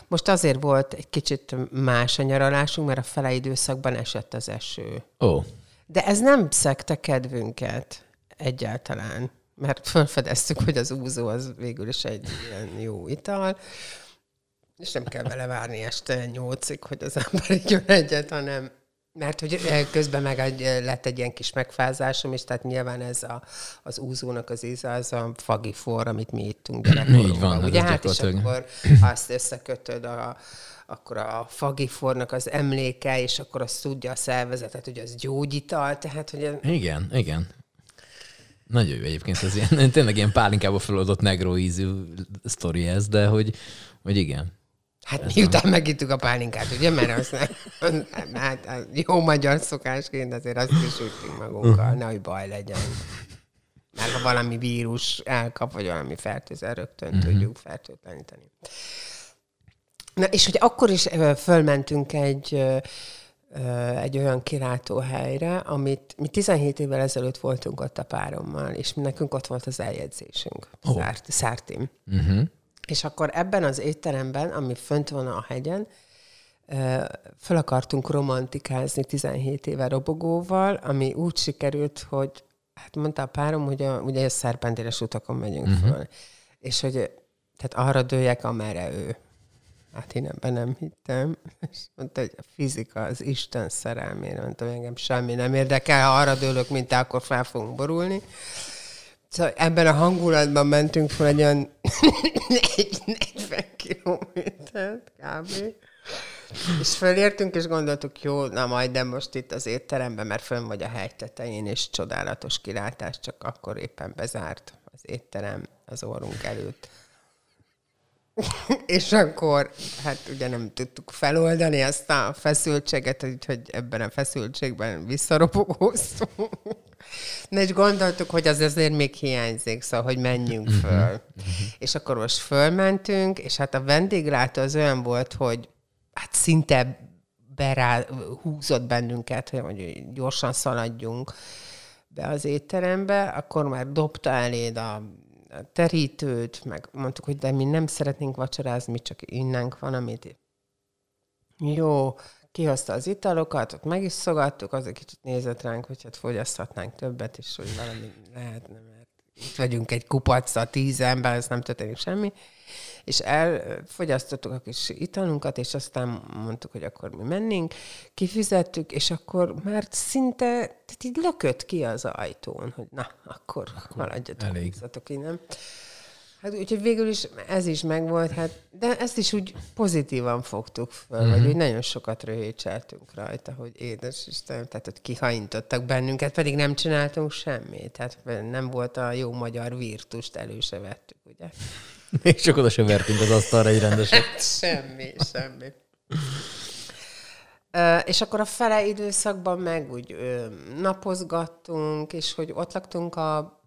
Most azért volt egy kicsit más a nyaralásunk, mert a fele időszakban esett az eső. Ó. Oh. De ez nem szekte kedvünket egyáltalán, mert felfedeztük, hogy az úzó az végül is egy ilyen jó ital, és nem kell vele várni este nyolcig, hogy az ember jön egyet, hanem mert hogy eh, közben meg egy, eh, lett egy ilyen kis megfázásom, és tehát nyilván ez a, az úzónak az íze, az a fagifor, amit mi ittunk gyerekkorunkban. Így van, ugye? Hát és akkor azt összekötöd a, akkor a fagifornak az emléke, és akkor azt tudja a szervezetet, hogy az gyógyital, tehát hogy... Igen, igen. Nagyon jó egyébként ez ilyen, tényleg ilyen pálinkába feloldott negro ízű sztori ez, de hogy, hogy igen. Hát Ez miután nem. megittük a pálinkát, ugye? Mert az nem, hát a jó magyar szokásként azért azt is ütünk magunkkal, nehogy baj legyen. Mert ha valami vírus elkap, vagy valami fertőző, rögtön uh-huh. tudjuk fertőtleníteni. Na, és hogy akkor is fölmentünk egy, egy olyan kilátóhelyre, amit mi 17 évvel ezelőtt voltunk ott a párommal, és nekünk ott volt az eljegyzésünk, oh. Szárt, Szártim. Uh-huh. És akkor ebben az étteremben, ami fönt van a hegyen, fel akartunk romantikázni 17 éve robogóval, ami úgy sikerült, hogy hát mondta a párom, hogy a, ugye a szerpentéres utakon megyünk uh-huh. föl. És hogy tehát arra dőljek, amerre ő. Hát én ebben nem hittem. És mondta, hogy a fizika az Isten szerelmére. Mondtam, engem semmi nem érdekel, ha arra dőlök, mint te, akkor fel fogunk borulni. Szóval ebben a hangulatban mentünk fel egy olyan 40 kilométert kb. És fölértünk, és gondoltuk, jó, na majd, de most itt az étteremben, mert fönn vagy a hegy tetején, és csodálatos kilátás, csak akkor éppen bezárt az étterem az orrunk előtt. és akkor, hát ugye nem tudtuk feloldani azt a feszültséget, hogy ebben a feszültségben visszaropogóztunk. De és gondoltuk, hogy az azért még hiányzik, szóval, hogy menjünk mhm. föl. Uh-huh. És akkor most fölmentünk, és hát a vendéglátó az olyan volt, hogy hát szinte berá, húzott bennünket, hogy gyorsan szaladjunk be az étterembe, akkor már dobta eléd a terítőt, meg mondtuk, hogy de mi nem szeretnénk vacsorázni, mi csak innánk van, amit jó, kihozta az italokat, ott meg is szogattuk, az egy kicsit nézett ránk, hogy hát fogyaszthatnánk többet, és hogy valami lehetne, mert itt vagyunk egy kupacra, tíz ember, ez nem történik semmi. És elfogyasztottuk a kis italunkat, és aztán mondtuk, hogy akkor mi mennénk, kifizettük, és akkor már szinte, tehát így lökött ki az ajtón, hogy na, akkor, akkor haladjatok, innen. Hát úgyhogy végül is ez is megvolt, hát, de ezt is úgy pozitívan fogtuk föl, mm-hmm. vagy úgy nagyon sokat röhécseltünk rajta, hogy édes Isten, tehát hogy kihajintottak bennünket, pedig nem csináltunk semmit, tehát nem volt a jó magyar virtust, elő se vettük, ugye? Még csak oda sem vertünk az asztalra egy rendeset. Hát semmi, semmi. Uh, és akkor a fele időszakban meg úgy ö, napozgattunk, és hogy ott laktunk a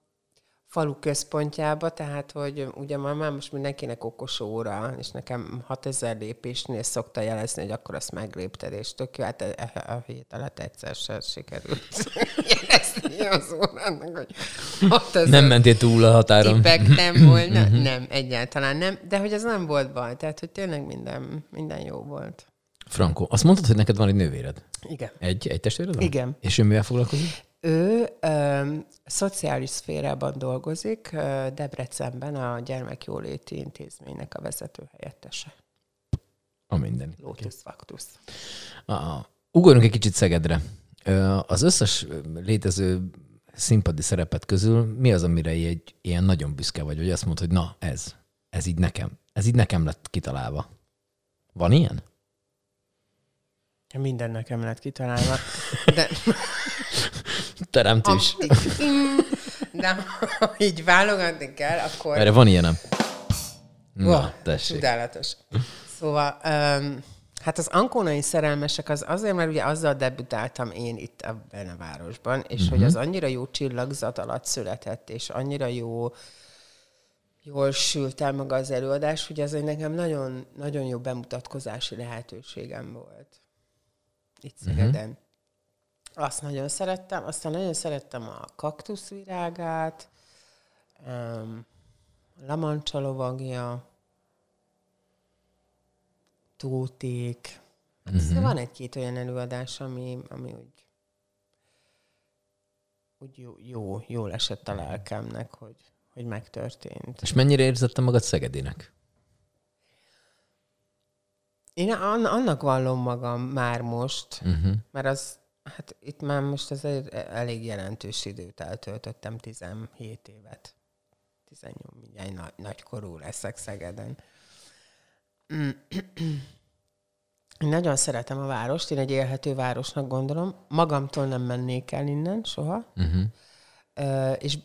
falu központjába, tehát hogy ugye már, már most mindenkinek okos óra, és nekem 6000 lépésnél szokta jelezni, hogy akkor azt meglépted, és tök jó, hát a, e, a hét alatt egyszer sem sikerült jelezni az órának, hogy 6000 Nem mentél túl a határon. nem volna, mhm. nem, egyáltalán nem, de hogy az nem volt baj, tehát hogy tényleg minden, minden jó volt. Franco, azt mondtad, hogy neked van egy nővéred? Igen. Egy, egy testvéred van? Igen. És ő mivel foglalkozik? Ő ö, szociális szférában dolgozik, ö, Debrecenben a Gyermekjóléti Intézménynek a vezető helyettese. A minden. Lotus Factus. Ah, ugorjunk egy kicsit Szegedre. Az összes létező színpadi szerepet közül mi az, amire egy ilyen nagyon büszke vagy, hogy azt mondod, hogy na, ez, ez így nekem, ez így nekem lett kitalálva. Van ilyen? Minden nekem lett kitalálva. De... Teremtés. De ha így válogatni kell, akkor... Erre van ilyenem. Na, oh, tessék. Csodálatos. Szóval, um, hát az ankónai szerelmesek az azért, mert ugye azzal debütáltam én itt ebben a városban, és uh-huh. hogy az annyira jó csillagzat alatt született, és annyira jó jól sült el maga az előadás, hogy ez egy nekem nagyon, nagyon jó bemutatkozási lehetőségem volt itt mhm. Szegeden. Uh-huh. Azt nagyon szerettem. Aztán nagyon szerettem a kaktuszvirágát, um, Lamancsa lovagja, Tóték. Uh-huh. van egy-két olyan előadás, ami, ami úgy, úgy jó, jó, jól esett a lelkemnek, hogy, hogy megtörtént. És mennyire érzettem magad Szegedinek? Én annak vallom magam már most, uh-huh. mert az, hát itt már most az egy elég jelentős időt eltöltöttem, 17 évet. 18, mindjárt nagy, nagykorú leszek Szegeden. Én nagyon szeretem a várost, én egy élhető városnak gondolom. Magamtól nem mennék el innen soha. Uh-huh. Uh, és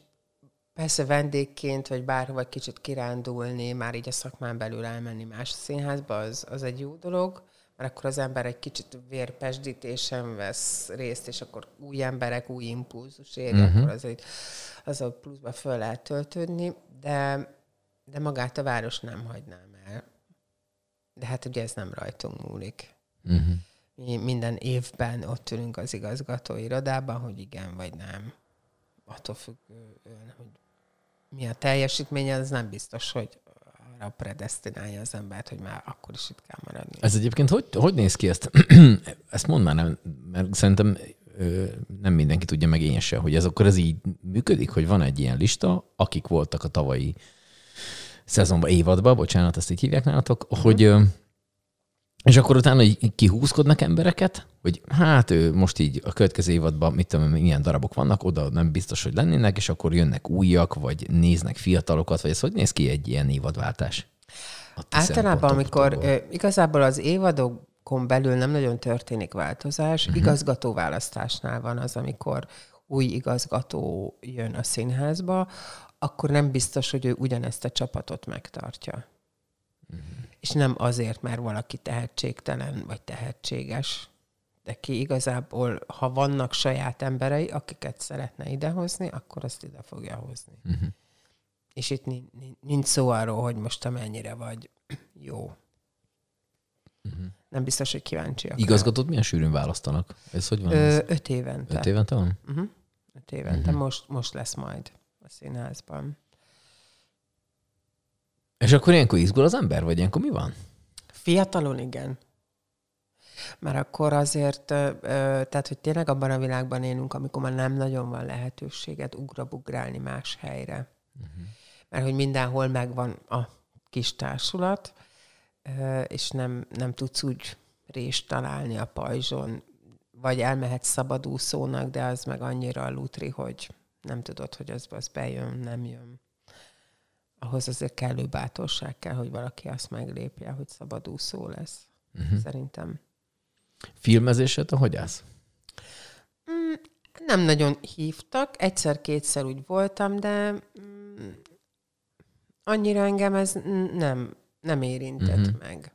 Persze vendégként, vagy bárhova kicsit kirándulni, már így a szakmán belül elmenni más színházba, az, az egy jó dolog, mert akkor az ember egy kicsit vérpesdítésen vesz részt, és akkor új emberek, új impulzus éri, uh-huh. akkor az, egy, az a pluszba föl lehet töltődni, de, de magát a város nem hagynám el. De hát ugye ez nem rajtunk múlik. Uh-huh. Mi minden évben ott ülünk az igazgató irodában, hogy igen vagy nem. Attól függően, hogy mi a teljesítménye, az nem biztos, hogy arra predestinálja az embert, hogy már akkor is itt kell maradni. Ez egyébként hogy, hogy néz ki ezt? ezt mondd már, nem, mert szerintem nem mindenki tudja, meg én se, hogy ez akkor ez így működik, hogy van egy ilyen lista, akik voltak a tavalyi szezonban, évadban, bocsánat, ezt így hívják nálatok, uh-huh. hogy és akkor utána így kihúzkodnak embereket, hogy hát ő most így a következő évadban, mit tudom, milyen darabok vannak, oda nem biztos, hogy lennének, és akkor jönnek újak, vagy néznek fiatalokat, vagy ez hogy néz ki egy ilyen évadváltás? Általában, amikor ö, igazából az évadokon belül nem nagyon történik változás, uh-huh. igazgatóválasztásnál van az, amikor új igazgató jön a színházba, akkor nem biztos, hogy ő ugyanezt a csapatot megtartja. Uh-huh és nem azért, mert valaki tehetségtelen vagy tehetséges, de ki igazából, ha vannak saját emberei, akiket szeretne idehozni, akkor azt ide fogja hozni. Uh-huh. És itt nincs szó arról, hogy most te mennyire vagy jó. Uh-huh. Nem biztos, hogy kíváncsiak. Igazgatót milyen sűrűn választanak? Ez hogy van? Ö, öt évente. Öt évente van? Uh-huh. Öt évente. Uh-huh. Most, most lesz majd a színházban. És akkor ilyenkor izgul az ember, vagy ilyenkor mi van? Fiatalon igen. Mert akkor azért, tehát, hogy tényleg abban a világban élünk, amikor már nem nagyon van lehetőséget ugrabugrálni más helyre. Uh-huh. Mert hogy mindenhol megvan a kis társulat, és nem, nem tudsz úgy rést találni a pajzson, vagy elmehetsz szabadúszónak, de az meg annyira a lutri, hogy nem tudod, hogy az, az bejön, nem jön ahhoz azért kellő bátorság kell, hogy valaki azt meglépje, hogy szabadúszó lesz. Uh-huh. Szerintem. Filmezéset, hogy állsz? Mm, nem nagyon hívtak. Egyszer-kétszer úgy voltam, de mm, annyira engem ez nem, nem érintett uh-huh. meg.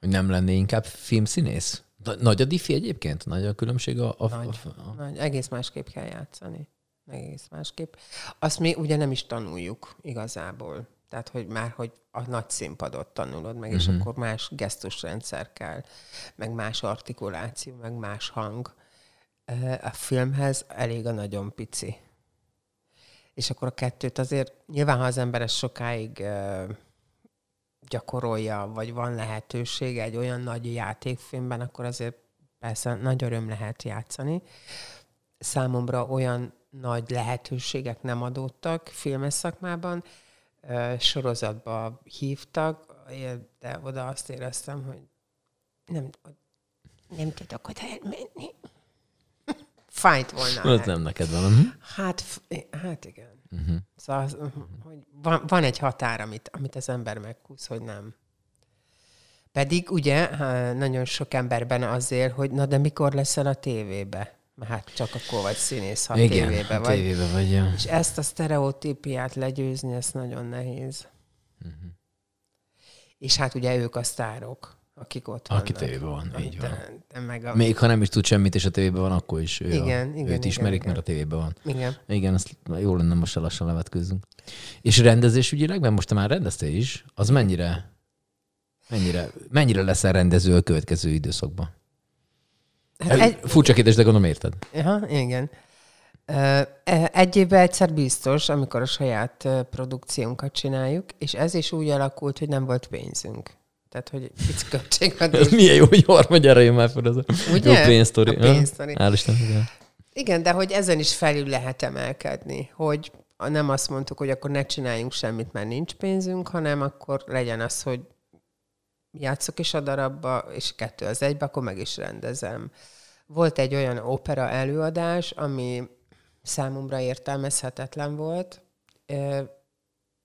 Hogy nem lenné inkább filmszínész? Nagy a diffi egyébként? Nagy a különbség a... a, nagy, a, a... nagy. Egész másképp kell játszani egész másképp. Azt mi ugye nem is tanuljuk igazából. Tehát, hogy már, hogy a nagy színpadot tanulod meg, uh-huh. és mhm. akkor más gesztusrendszer kell, meg más artikuláció, meg más hang. A filmhez elég a nagyon pici. És akkor a kettőt azért, nyilván, ha az ember ezt sokáig gyakorolja, vagy van lehetősége egy olyan nagy játékfilmben, akkor azért persze nagy öröm lehet játszani. Számomra olyan nagy lehetőségek nem adódtak filmes szakmában. Sorozatba hívtak, de oda azt éreztem, hogy nem, Nem tudok oda elmenni. Fájt volna. Ott nem neked van. Uh-huh. Hát, hát igen. Uh-huh. Szóval, az, hogy van, van egy határ, amit, amit az ember meghúz, hogy nem. Pedig ugye nagyon sok emberben azért, hogy na de mikor leszel a tévébe? Hát csak akkor vagy színész, ha Igen, tévébe vagy. tévébe vagy. Ja. És ezt a sztereotípiát legyőzni, ez nagyon nehéz. Uh-huh. És hát ugye ők a sztárok, akik ott vannak. Aki tévében van, így van. De, meg a... Még ha nem is tud semmit, és a tévében van, akkor is ő igen, a, igen, őt igen, ismerik, igen. mert a tévében van. Igen. Igen, azt jó lenne most lassan levetkőzzünk. És rendezésügyileg, mert most te már rendeztél is, az mennyire, mennyire, mennyire leszel rendező a következő időszakban? Hát egy... Furcsa kérdés, de gondolom érted. Aha, igen. Egy évben egyszer biztos, amikor a saját produkciónkat csináljuk, és ez is úgy alakult, hogy nem volt pénzünk. Tehát, hogy itt költségvetés. Ez milyen jó, hogy harmadjára jön már fel az a Ugye? jó pénzsztori. A pénzsztori. Hál' Isten, igen. igen, de hogy ezen is felül lehet emelkedni, hogy nem azt mondtuk, hogy akkor ne csináljunk semmit, mert nincs pénzünk, hanem akkor legyen az, hogy játszok is a darabba, és kettő az egybe, akkor meg is rendezem. Volt egy olyan opera előadás, ami számomra értelmezhetetlen volt,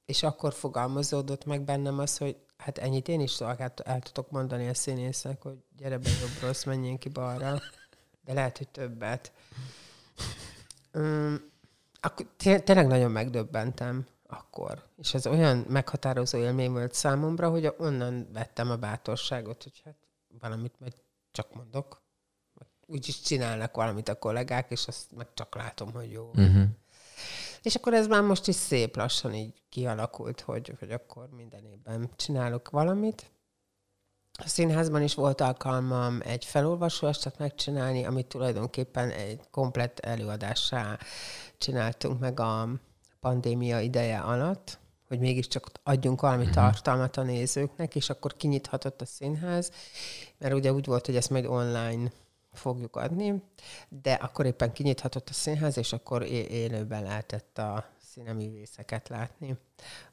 és akkor fogalmazódott meg bennem az, hogy hát ennyit én is el tudok mondani a színésznek, hogy gyere be jobb rossz, menjünk ki balra, de lehet, hogy többet. Um, akkor tényleg nagyon megdöbbentem akkor. És ez olyan meghatározó élmény volt számomra, hogy onnan vettem a bátorságot, hogy hát valamit meg csak mondok. Úgyis csinálnak valamit a kollégák, és azt meg csak látom, hogy jó. Uh-huh. És akkor ez már most is szép lassan így kialakult, hogy, hogy akkor minden évben csinálok valamit. A színházban is volt alkalmam egy felolvasó estet megcsinálni, amit tulajdonképpen egy komplett előadássá csináltunk meg a pandémia ideje alatt, hogy mégiscsak adjunk valami uh-huh. tartalmat a nézőknek, és akkor kinyithatott a színház, mert ugye úgy volt, hogy ezt majd online fogjuk adni, de akkor éppen kinyithatott a színház, és akkor élőben lehetett a színeművészeket látni,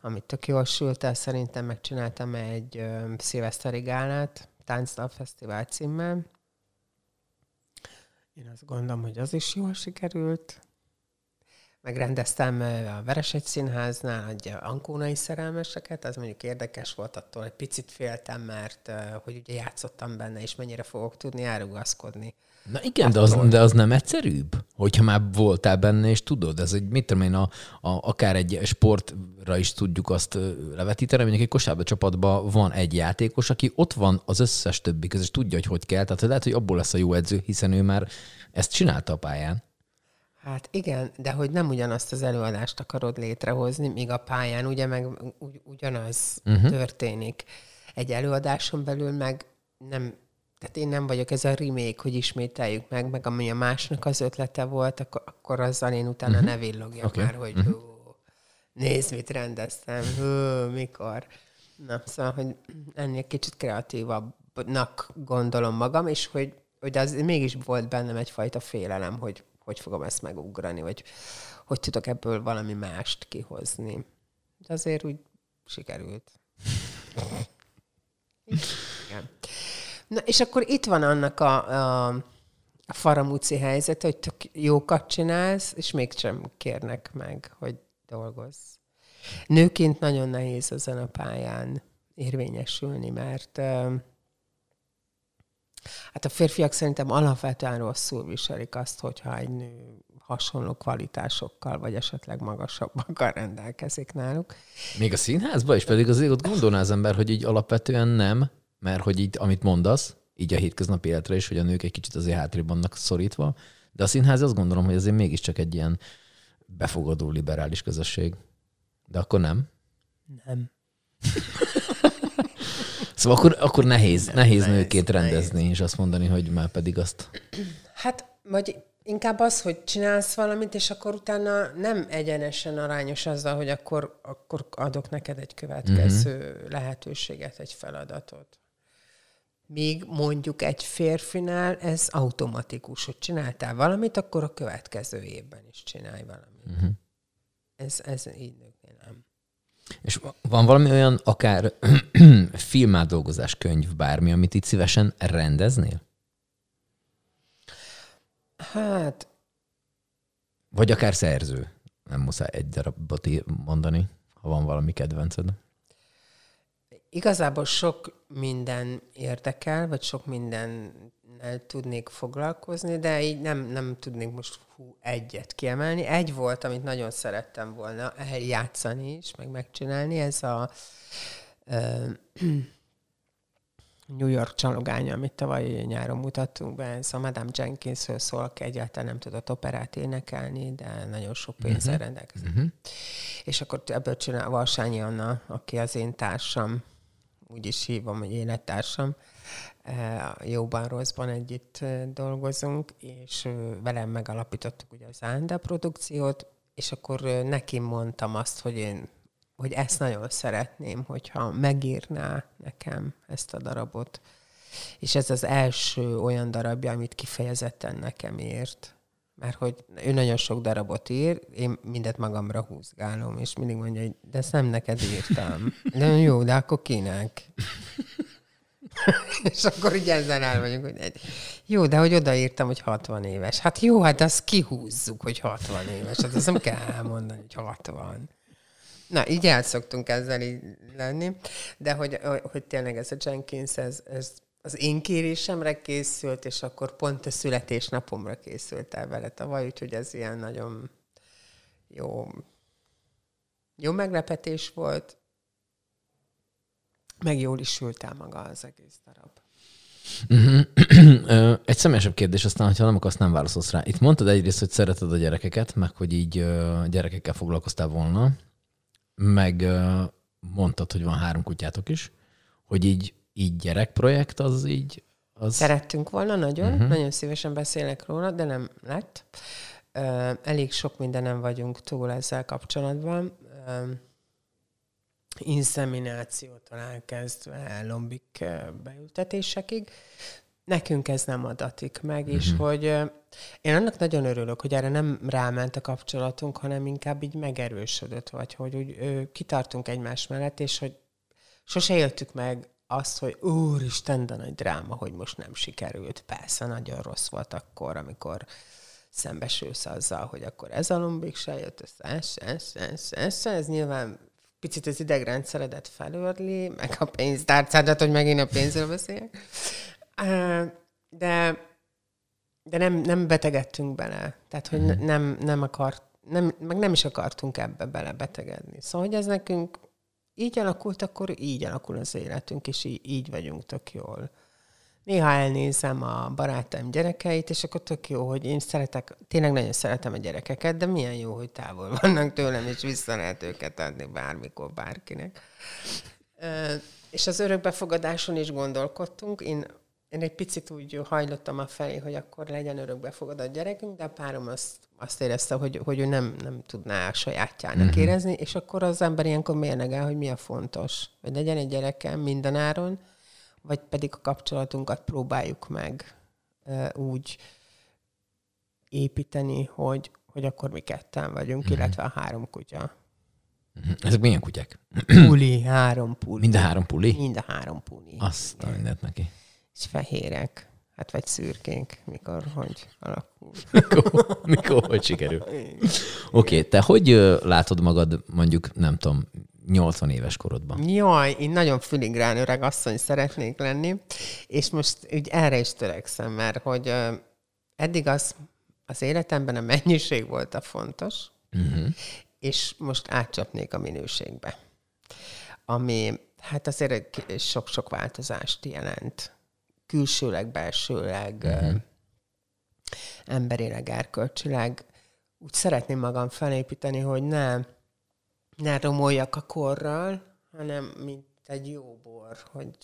amit tök jól sült el. Szerintem megcsináltam egy ö, szilveszteri gálát, Táncdal Fesztivál címmel. Én azt gondolom, hogy az is jól sikerült megrendeztem a Veresegy Színháznál egy ankónai szerelmeseket, az mondjuk érdekes volt, attól egy picit féltem, mert hogy ugye játszottam benne, és mennyire fogok tudni elrugaszkodni. Na igen, de az, de az nem egyszerűbb, hogyha már voltál benne, és tudod, ez egy, mit tudom én, a, a, akár egy sportra is tudjuk azt levetíteni, mondjuk egy kosárba csapatban van egy játékos, aki ott van az összes többi között, és tudja, hogy hogy kell, tehát lehet, hogy abból lesz a jó edző, hiszen ő már ezt csinálta a pályán. Hát igen, de hogy nem ugyanazt az előadást akarod létrehozni, míg a pályán ugye meg ugy, ugyanaz uh-huh. történik. Egy előadáson belül meg nem, tehát én nem vagyok ez a remake, hogy ismételjük meg, meg ami a másnak az ötlete volt, akkor, akkor azzal én utána uh-huh. ne villogjak okay. már, hogy uh-huh. hú, nézd, mit rendeztem, hú, mikor. Na, szóval, hogy ennél kicsit kreatívabbnak gondolom magam, és hogy, hogy az mégis volt bennem egyfajta félelem, hogy hogy fogom ezt megugrani, vagy hogy tudok ebből valami mást kihozni. De azért úgy sikerült. Igen. Na, és akkor itt van annak a, a, a faramúci helyzet, hogy tök jókat csinálsz, és mégsem kérnek meg, hogy dolgozz. Nőként nagyon nehéz ezen a pályán érvényesülni, mert Hát a férfiak szerintem alapvetően rosszul viselik azt, hogyha egy nő hasonló kvalitásokkal, vagy esetleg magasabbakkal rendelkezik náluk. Még a színházban is pedig azért ott gondolná az ember, hogy így alapvetően nem, mert hogy így, amit mondasz, így a hétköznapi életre is, hogy a nők egy kicsit azért hátrébb vannak szorítva, de a színház azt gondolom, hogy azért mégiscsak egy ilyen befogadó liberális közösség. De akkor nem? Nem. Szóval akkor, akkor nehéz, nehéz, nehéz nőként nehéz. rendezni, és azt mondani, hogy már pedig azt... Hát, vagy inkább az, hogy csinálsz valamit, és akkor utána nem egyenesen arányos azzal, hogy akkor, akkor adok neked egy következő uh-huh. lehetőséget, egy feladatot. Míg mondjuk egy férfinál ez automatikus, hogy csináltál valamit, akkor a következő évben is csinálj valamit. Uh-huh. Ez, ez így nem. És van valami olyan akár filmátdolgozás könyv, bármi, amit itt szívesen rendeznél? Hát, Vagy akár szerző. Nem muszáj egy darabot mondani, ha van valami kedvenced. Igazából sok minden érdekel, vagy sok mindennel tudnék foglalkozni, de így nem, nem tudnék most hú, egyet kiemelni. Egy volt, amit nagyon szerettem volna eljátszani is, meg megcsinálni, ez a ö, New York csalogánya, amit tavaly nyáron mutattunk be, ez a Madame Jenkinsről szól, egyáltalán nem tudott operát énekelni, de nagyon sok pénzzel uh-huh. rendelkezik. Uh-huh. És akkor ebből csinál Valsányi Anna, aki az én társam, úgy is hívom, hogy élettársam, eh, jóban, rosszban együtt eh, dolgozunk, és eh, velem megalapítottuk ugye az Ánda produkciót, és akkor neki mondtam azt, hogy én hogy ezt nagyon szeretném, hogyha megírná nekem ezt a darabot. És ez az első olyan darabja, amit kifejezetten nekem írt. Mert hogy ő nagyon sok darabot ír, én mindet magamra húzgálom, és mindig mondja, hogy de ezt nem neked írtam. De jó, de akkor kinek? és akkor így ezzel el vagyunk, hogy egy, jó, de hogy odaírtam, hogy 60 éves. Hát jó, hát azt kihúzzuk, hogy 60 éves. Hát azt nem kell elmondani, hogy 60. Na, így el szoktunk ezzel így lenni, de hogy, hogy tényleg ez a Jenkins, ez, ez az én kérésemre készült, és akkor pont a születésnapomra készült el vele tavaly, úgyhogy ez ilyen nagyon jó, jó meglepetés volt, meg jól is sült el maga az egész darab. Ö, Egy személyesebb kérdés, aztán, ha nem akarsz, nem válaszolsz rá. Itt mondtad egyrészt, hogy szereted a gyerekeket, meg hogy így gyerekekkel foglalkoztál volna, meg mondtad, hogy van három kutyátok is, hogy így, így gyerekprojekt az így... Az... Szerettünk volna nagyon, uh-huh. nagyon szívesen beszélek róla, de nem lett. Elég sok mindenem vagyunk túl ezzel kapcsolatban. Inszeminációtól elkezdve lombik beültetésekig. Nekünk ez nem adatik meg, uh-huh. és hogy ö, én annak nagyon örülök, hogy erre nem ráment a kapcsolatunk, hanem inkább így megerősödött, vagy hogy úgy kitartunk egymás mellett, és hogy sose éltük meg azt, hogy úristen, de nagy dráma, hogy most nem sikerült. Persze, nagyon rossz volt akkor, amikor szembesülsz azzal, hogy akkor ez a lombik se jött ez, ez, ez, se, ez, se. ez nyilván picit az idegrendszeredet felörli, meg a pénztárcádat, hogy megint a pénzről beszéljek. Ö, De, de nem, nem betegedtünk bele. Tehát, hogy ne- nem, nem akart, nem, meg nem is akartunk ebbe bele betegedni. Szóval, hogy ez nekünk így alakult, akkor így alakul az életünk, és így, így vagyunk tök jól. Néha elnézem a barátaim gyerekeit, és akkor tök jó, hogy én szeretek, tényleg nagyon szeretem a gyerekeket, de milyen jó, hogy távol vannak tőlem, és vissza lehet őket adni bármikor, bárkinek. És az örökbefogadáson is gondolkodtunk. Én, én egy picit úgy hajlottam a felé, hogy akkor legyen örökbefogadott gyerekünk, de a párom azt, azt érezte, hogy, hogy ő nem, nem tudná a sajátjának uh-huh. érezni, és akkor az ember ilyenkor mérlegel, hogy mi a fontos. Hogy legyen egy gyerekem mindenáron, vagy pedig a kapcsolatunkat próbáljuk meg ö, úgy építeni, hogy, hogy akkor mi ketten vagyunk, uh-huh. illetve a három kutya. Mhm. Ezek milyen kutyák? Puli, három puli. Mind a három puli? Mind a három puli. Azt a mindent neki. És fehérek. Hát vagy szürkénk, mikor, hogy alakul. Mikor, mikor hogy sikerül? Oké, okay, te hogy látod magad mondjuk, nem tudom, 80 éves korodban? Jaj, én nagyon filigrán öreg asszony szeretnék lenni, és most úgy erre is törekszem, mert hogy eddig az, az életemben a mennyiség volt a fontos, uh-huh. és most átcsapnék a minőségbe. Ami hát azért sok-sok változást jelent. Külsőleg, belsőleg, uh-huh. emberileg, erkölcsileg. Úgy szeretném magam felépíteni, hogy ne, ne romoljak a korral, hanem mint egy jó bor, hogy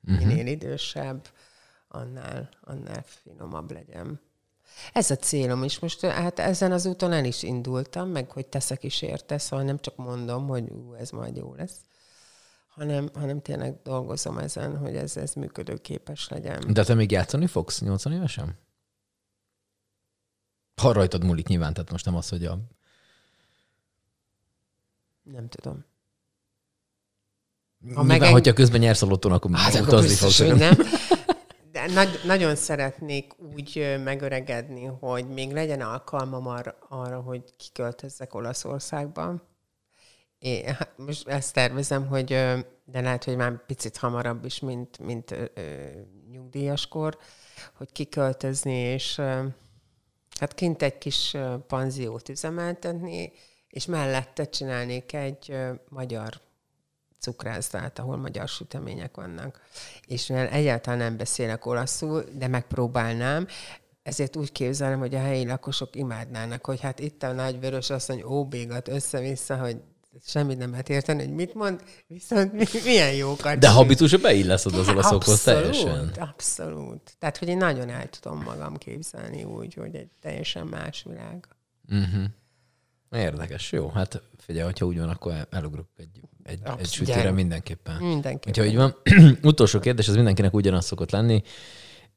minél idősebb, annál, annál finomabb legyen. Ez a célom is. Most hát ezen az úton el is indultam, meg hogy teszek is érte, szóval nem csak mondom, hogy ú, ez majd jó lesz, hanem, hanem tényleg dolgozom ezen, hogy ez, ez működőképes legyen. De te még játszani fogsz 80 évesen? Ha rajtad múlik nyilván, tehát most nem az, hogy a... Nem tudom. Ha nyilván, megeng... hogyha közben nyersz a lottón, akkor hát, utazni fogsz. nem. De nagy, nagyon szeretnék úgy megöregedni, hogy még legyen alkalmam arra, arra hogy kiköltözzek Olaszországba. Én hát most ezt tervezem, hogy de lehet, hogy már picit hamarabb is, mint, mint ö, nyugdíjaskor, hogy kiköltözni, és ö, hát kint egy kis panziót üzemeltetni, és mellette csinálnék egy ö, magyar cukrászdát, ahol magyar sütemények vannak. És mivel egyáltalán nem beszélek olaszul, de megpróbálnám, ezért úgy képzelem, hogy a helyi lakosok imádnának, hogy hát itt a nagy vörös asszony óbégat össze-vissza, hogy semmit nem lehet érteni, hogy mit mond, viszont milyen jókat. De habitusra beilleszod az olaszokhoz teljesen. Abszolút. Tehát, hogy én nagyon el tudom magam képzelni úgy, hogy egy teljesen más világ. Uh-huh. Érdekes, jó. Hát figyelj, hogyha úgy van, akkor elugrok egy, egy, egy sütőre mindenképpen. Mindenképpen. Hogyha így van. Utolsó kérdés, az mindenkinek ugyanaz szokott lenni.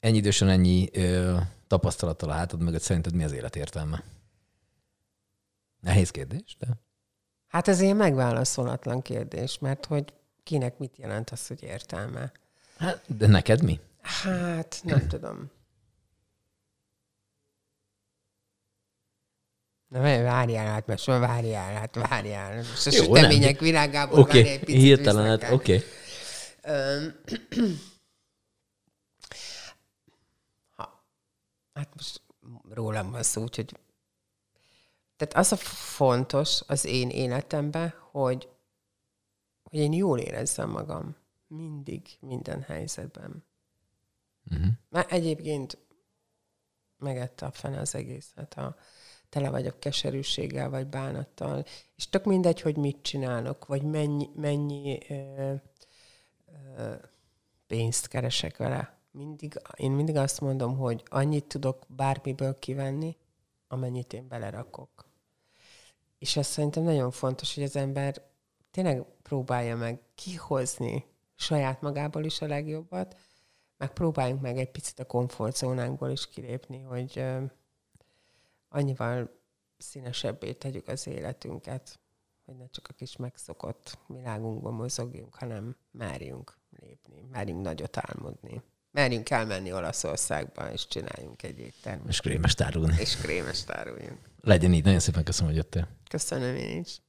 Ennyi idősen ennyi ö, tapasztalattal a hátad mögött szerinted mi az élet értelme? Nehéz kérdés, de... Hát ez ilyen megválaszolatlan kérdés, mert hogy kinek mit jelent az, hogy értelme? Hát, de neked mi? Hát, nem tudom. Na, várjál, hát most várjál, hát várjál. Most a Jó, sütemények nem. világából okay. egy picit Hirtelen, hát oké. Okay. hát most rólam van szó, úgyhogy tehát az a fontos az én életemben, hogy, hogy én jól érezzem magam. Mindig, minden helyzetben. Uh-huh. Mert egyébként megette a fene az egészet. Ha tele vagyok keserűséggel, vagy bánattal, és tök mindegy, hogy mit csinálok, vagy mennyi, mennyi ö, ö, pénzt keresek vele. Mindig, én mindig azt mondom, hogy annyit tudok bármiből kivenni, amennyit én belerakok. És azt szerintem nagyon fontos, hogy az ember tényleg próbálja meg kihozni saját magából is a legjobbat, meg próbáljunk meg egy picit a komfortzónánkból is kilépni, hogy annyival színesebbé tegyük az életünket, hogy ne csak a kis megszokott világunkban mozogjunk, hanem merjünk lépni, merjünk nagyot álmodni. Merjünk elmenni Olaszországba, és csináljunk egy éttermet. És krémes tárulni. És krémes táruljunk. Legyen így. Nagyon szépen köszönöm, hogy jöttél. Köszönöm én is.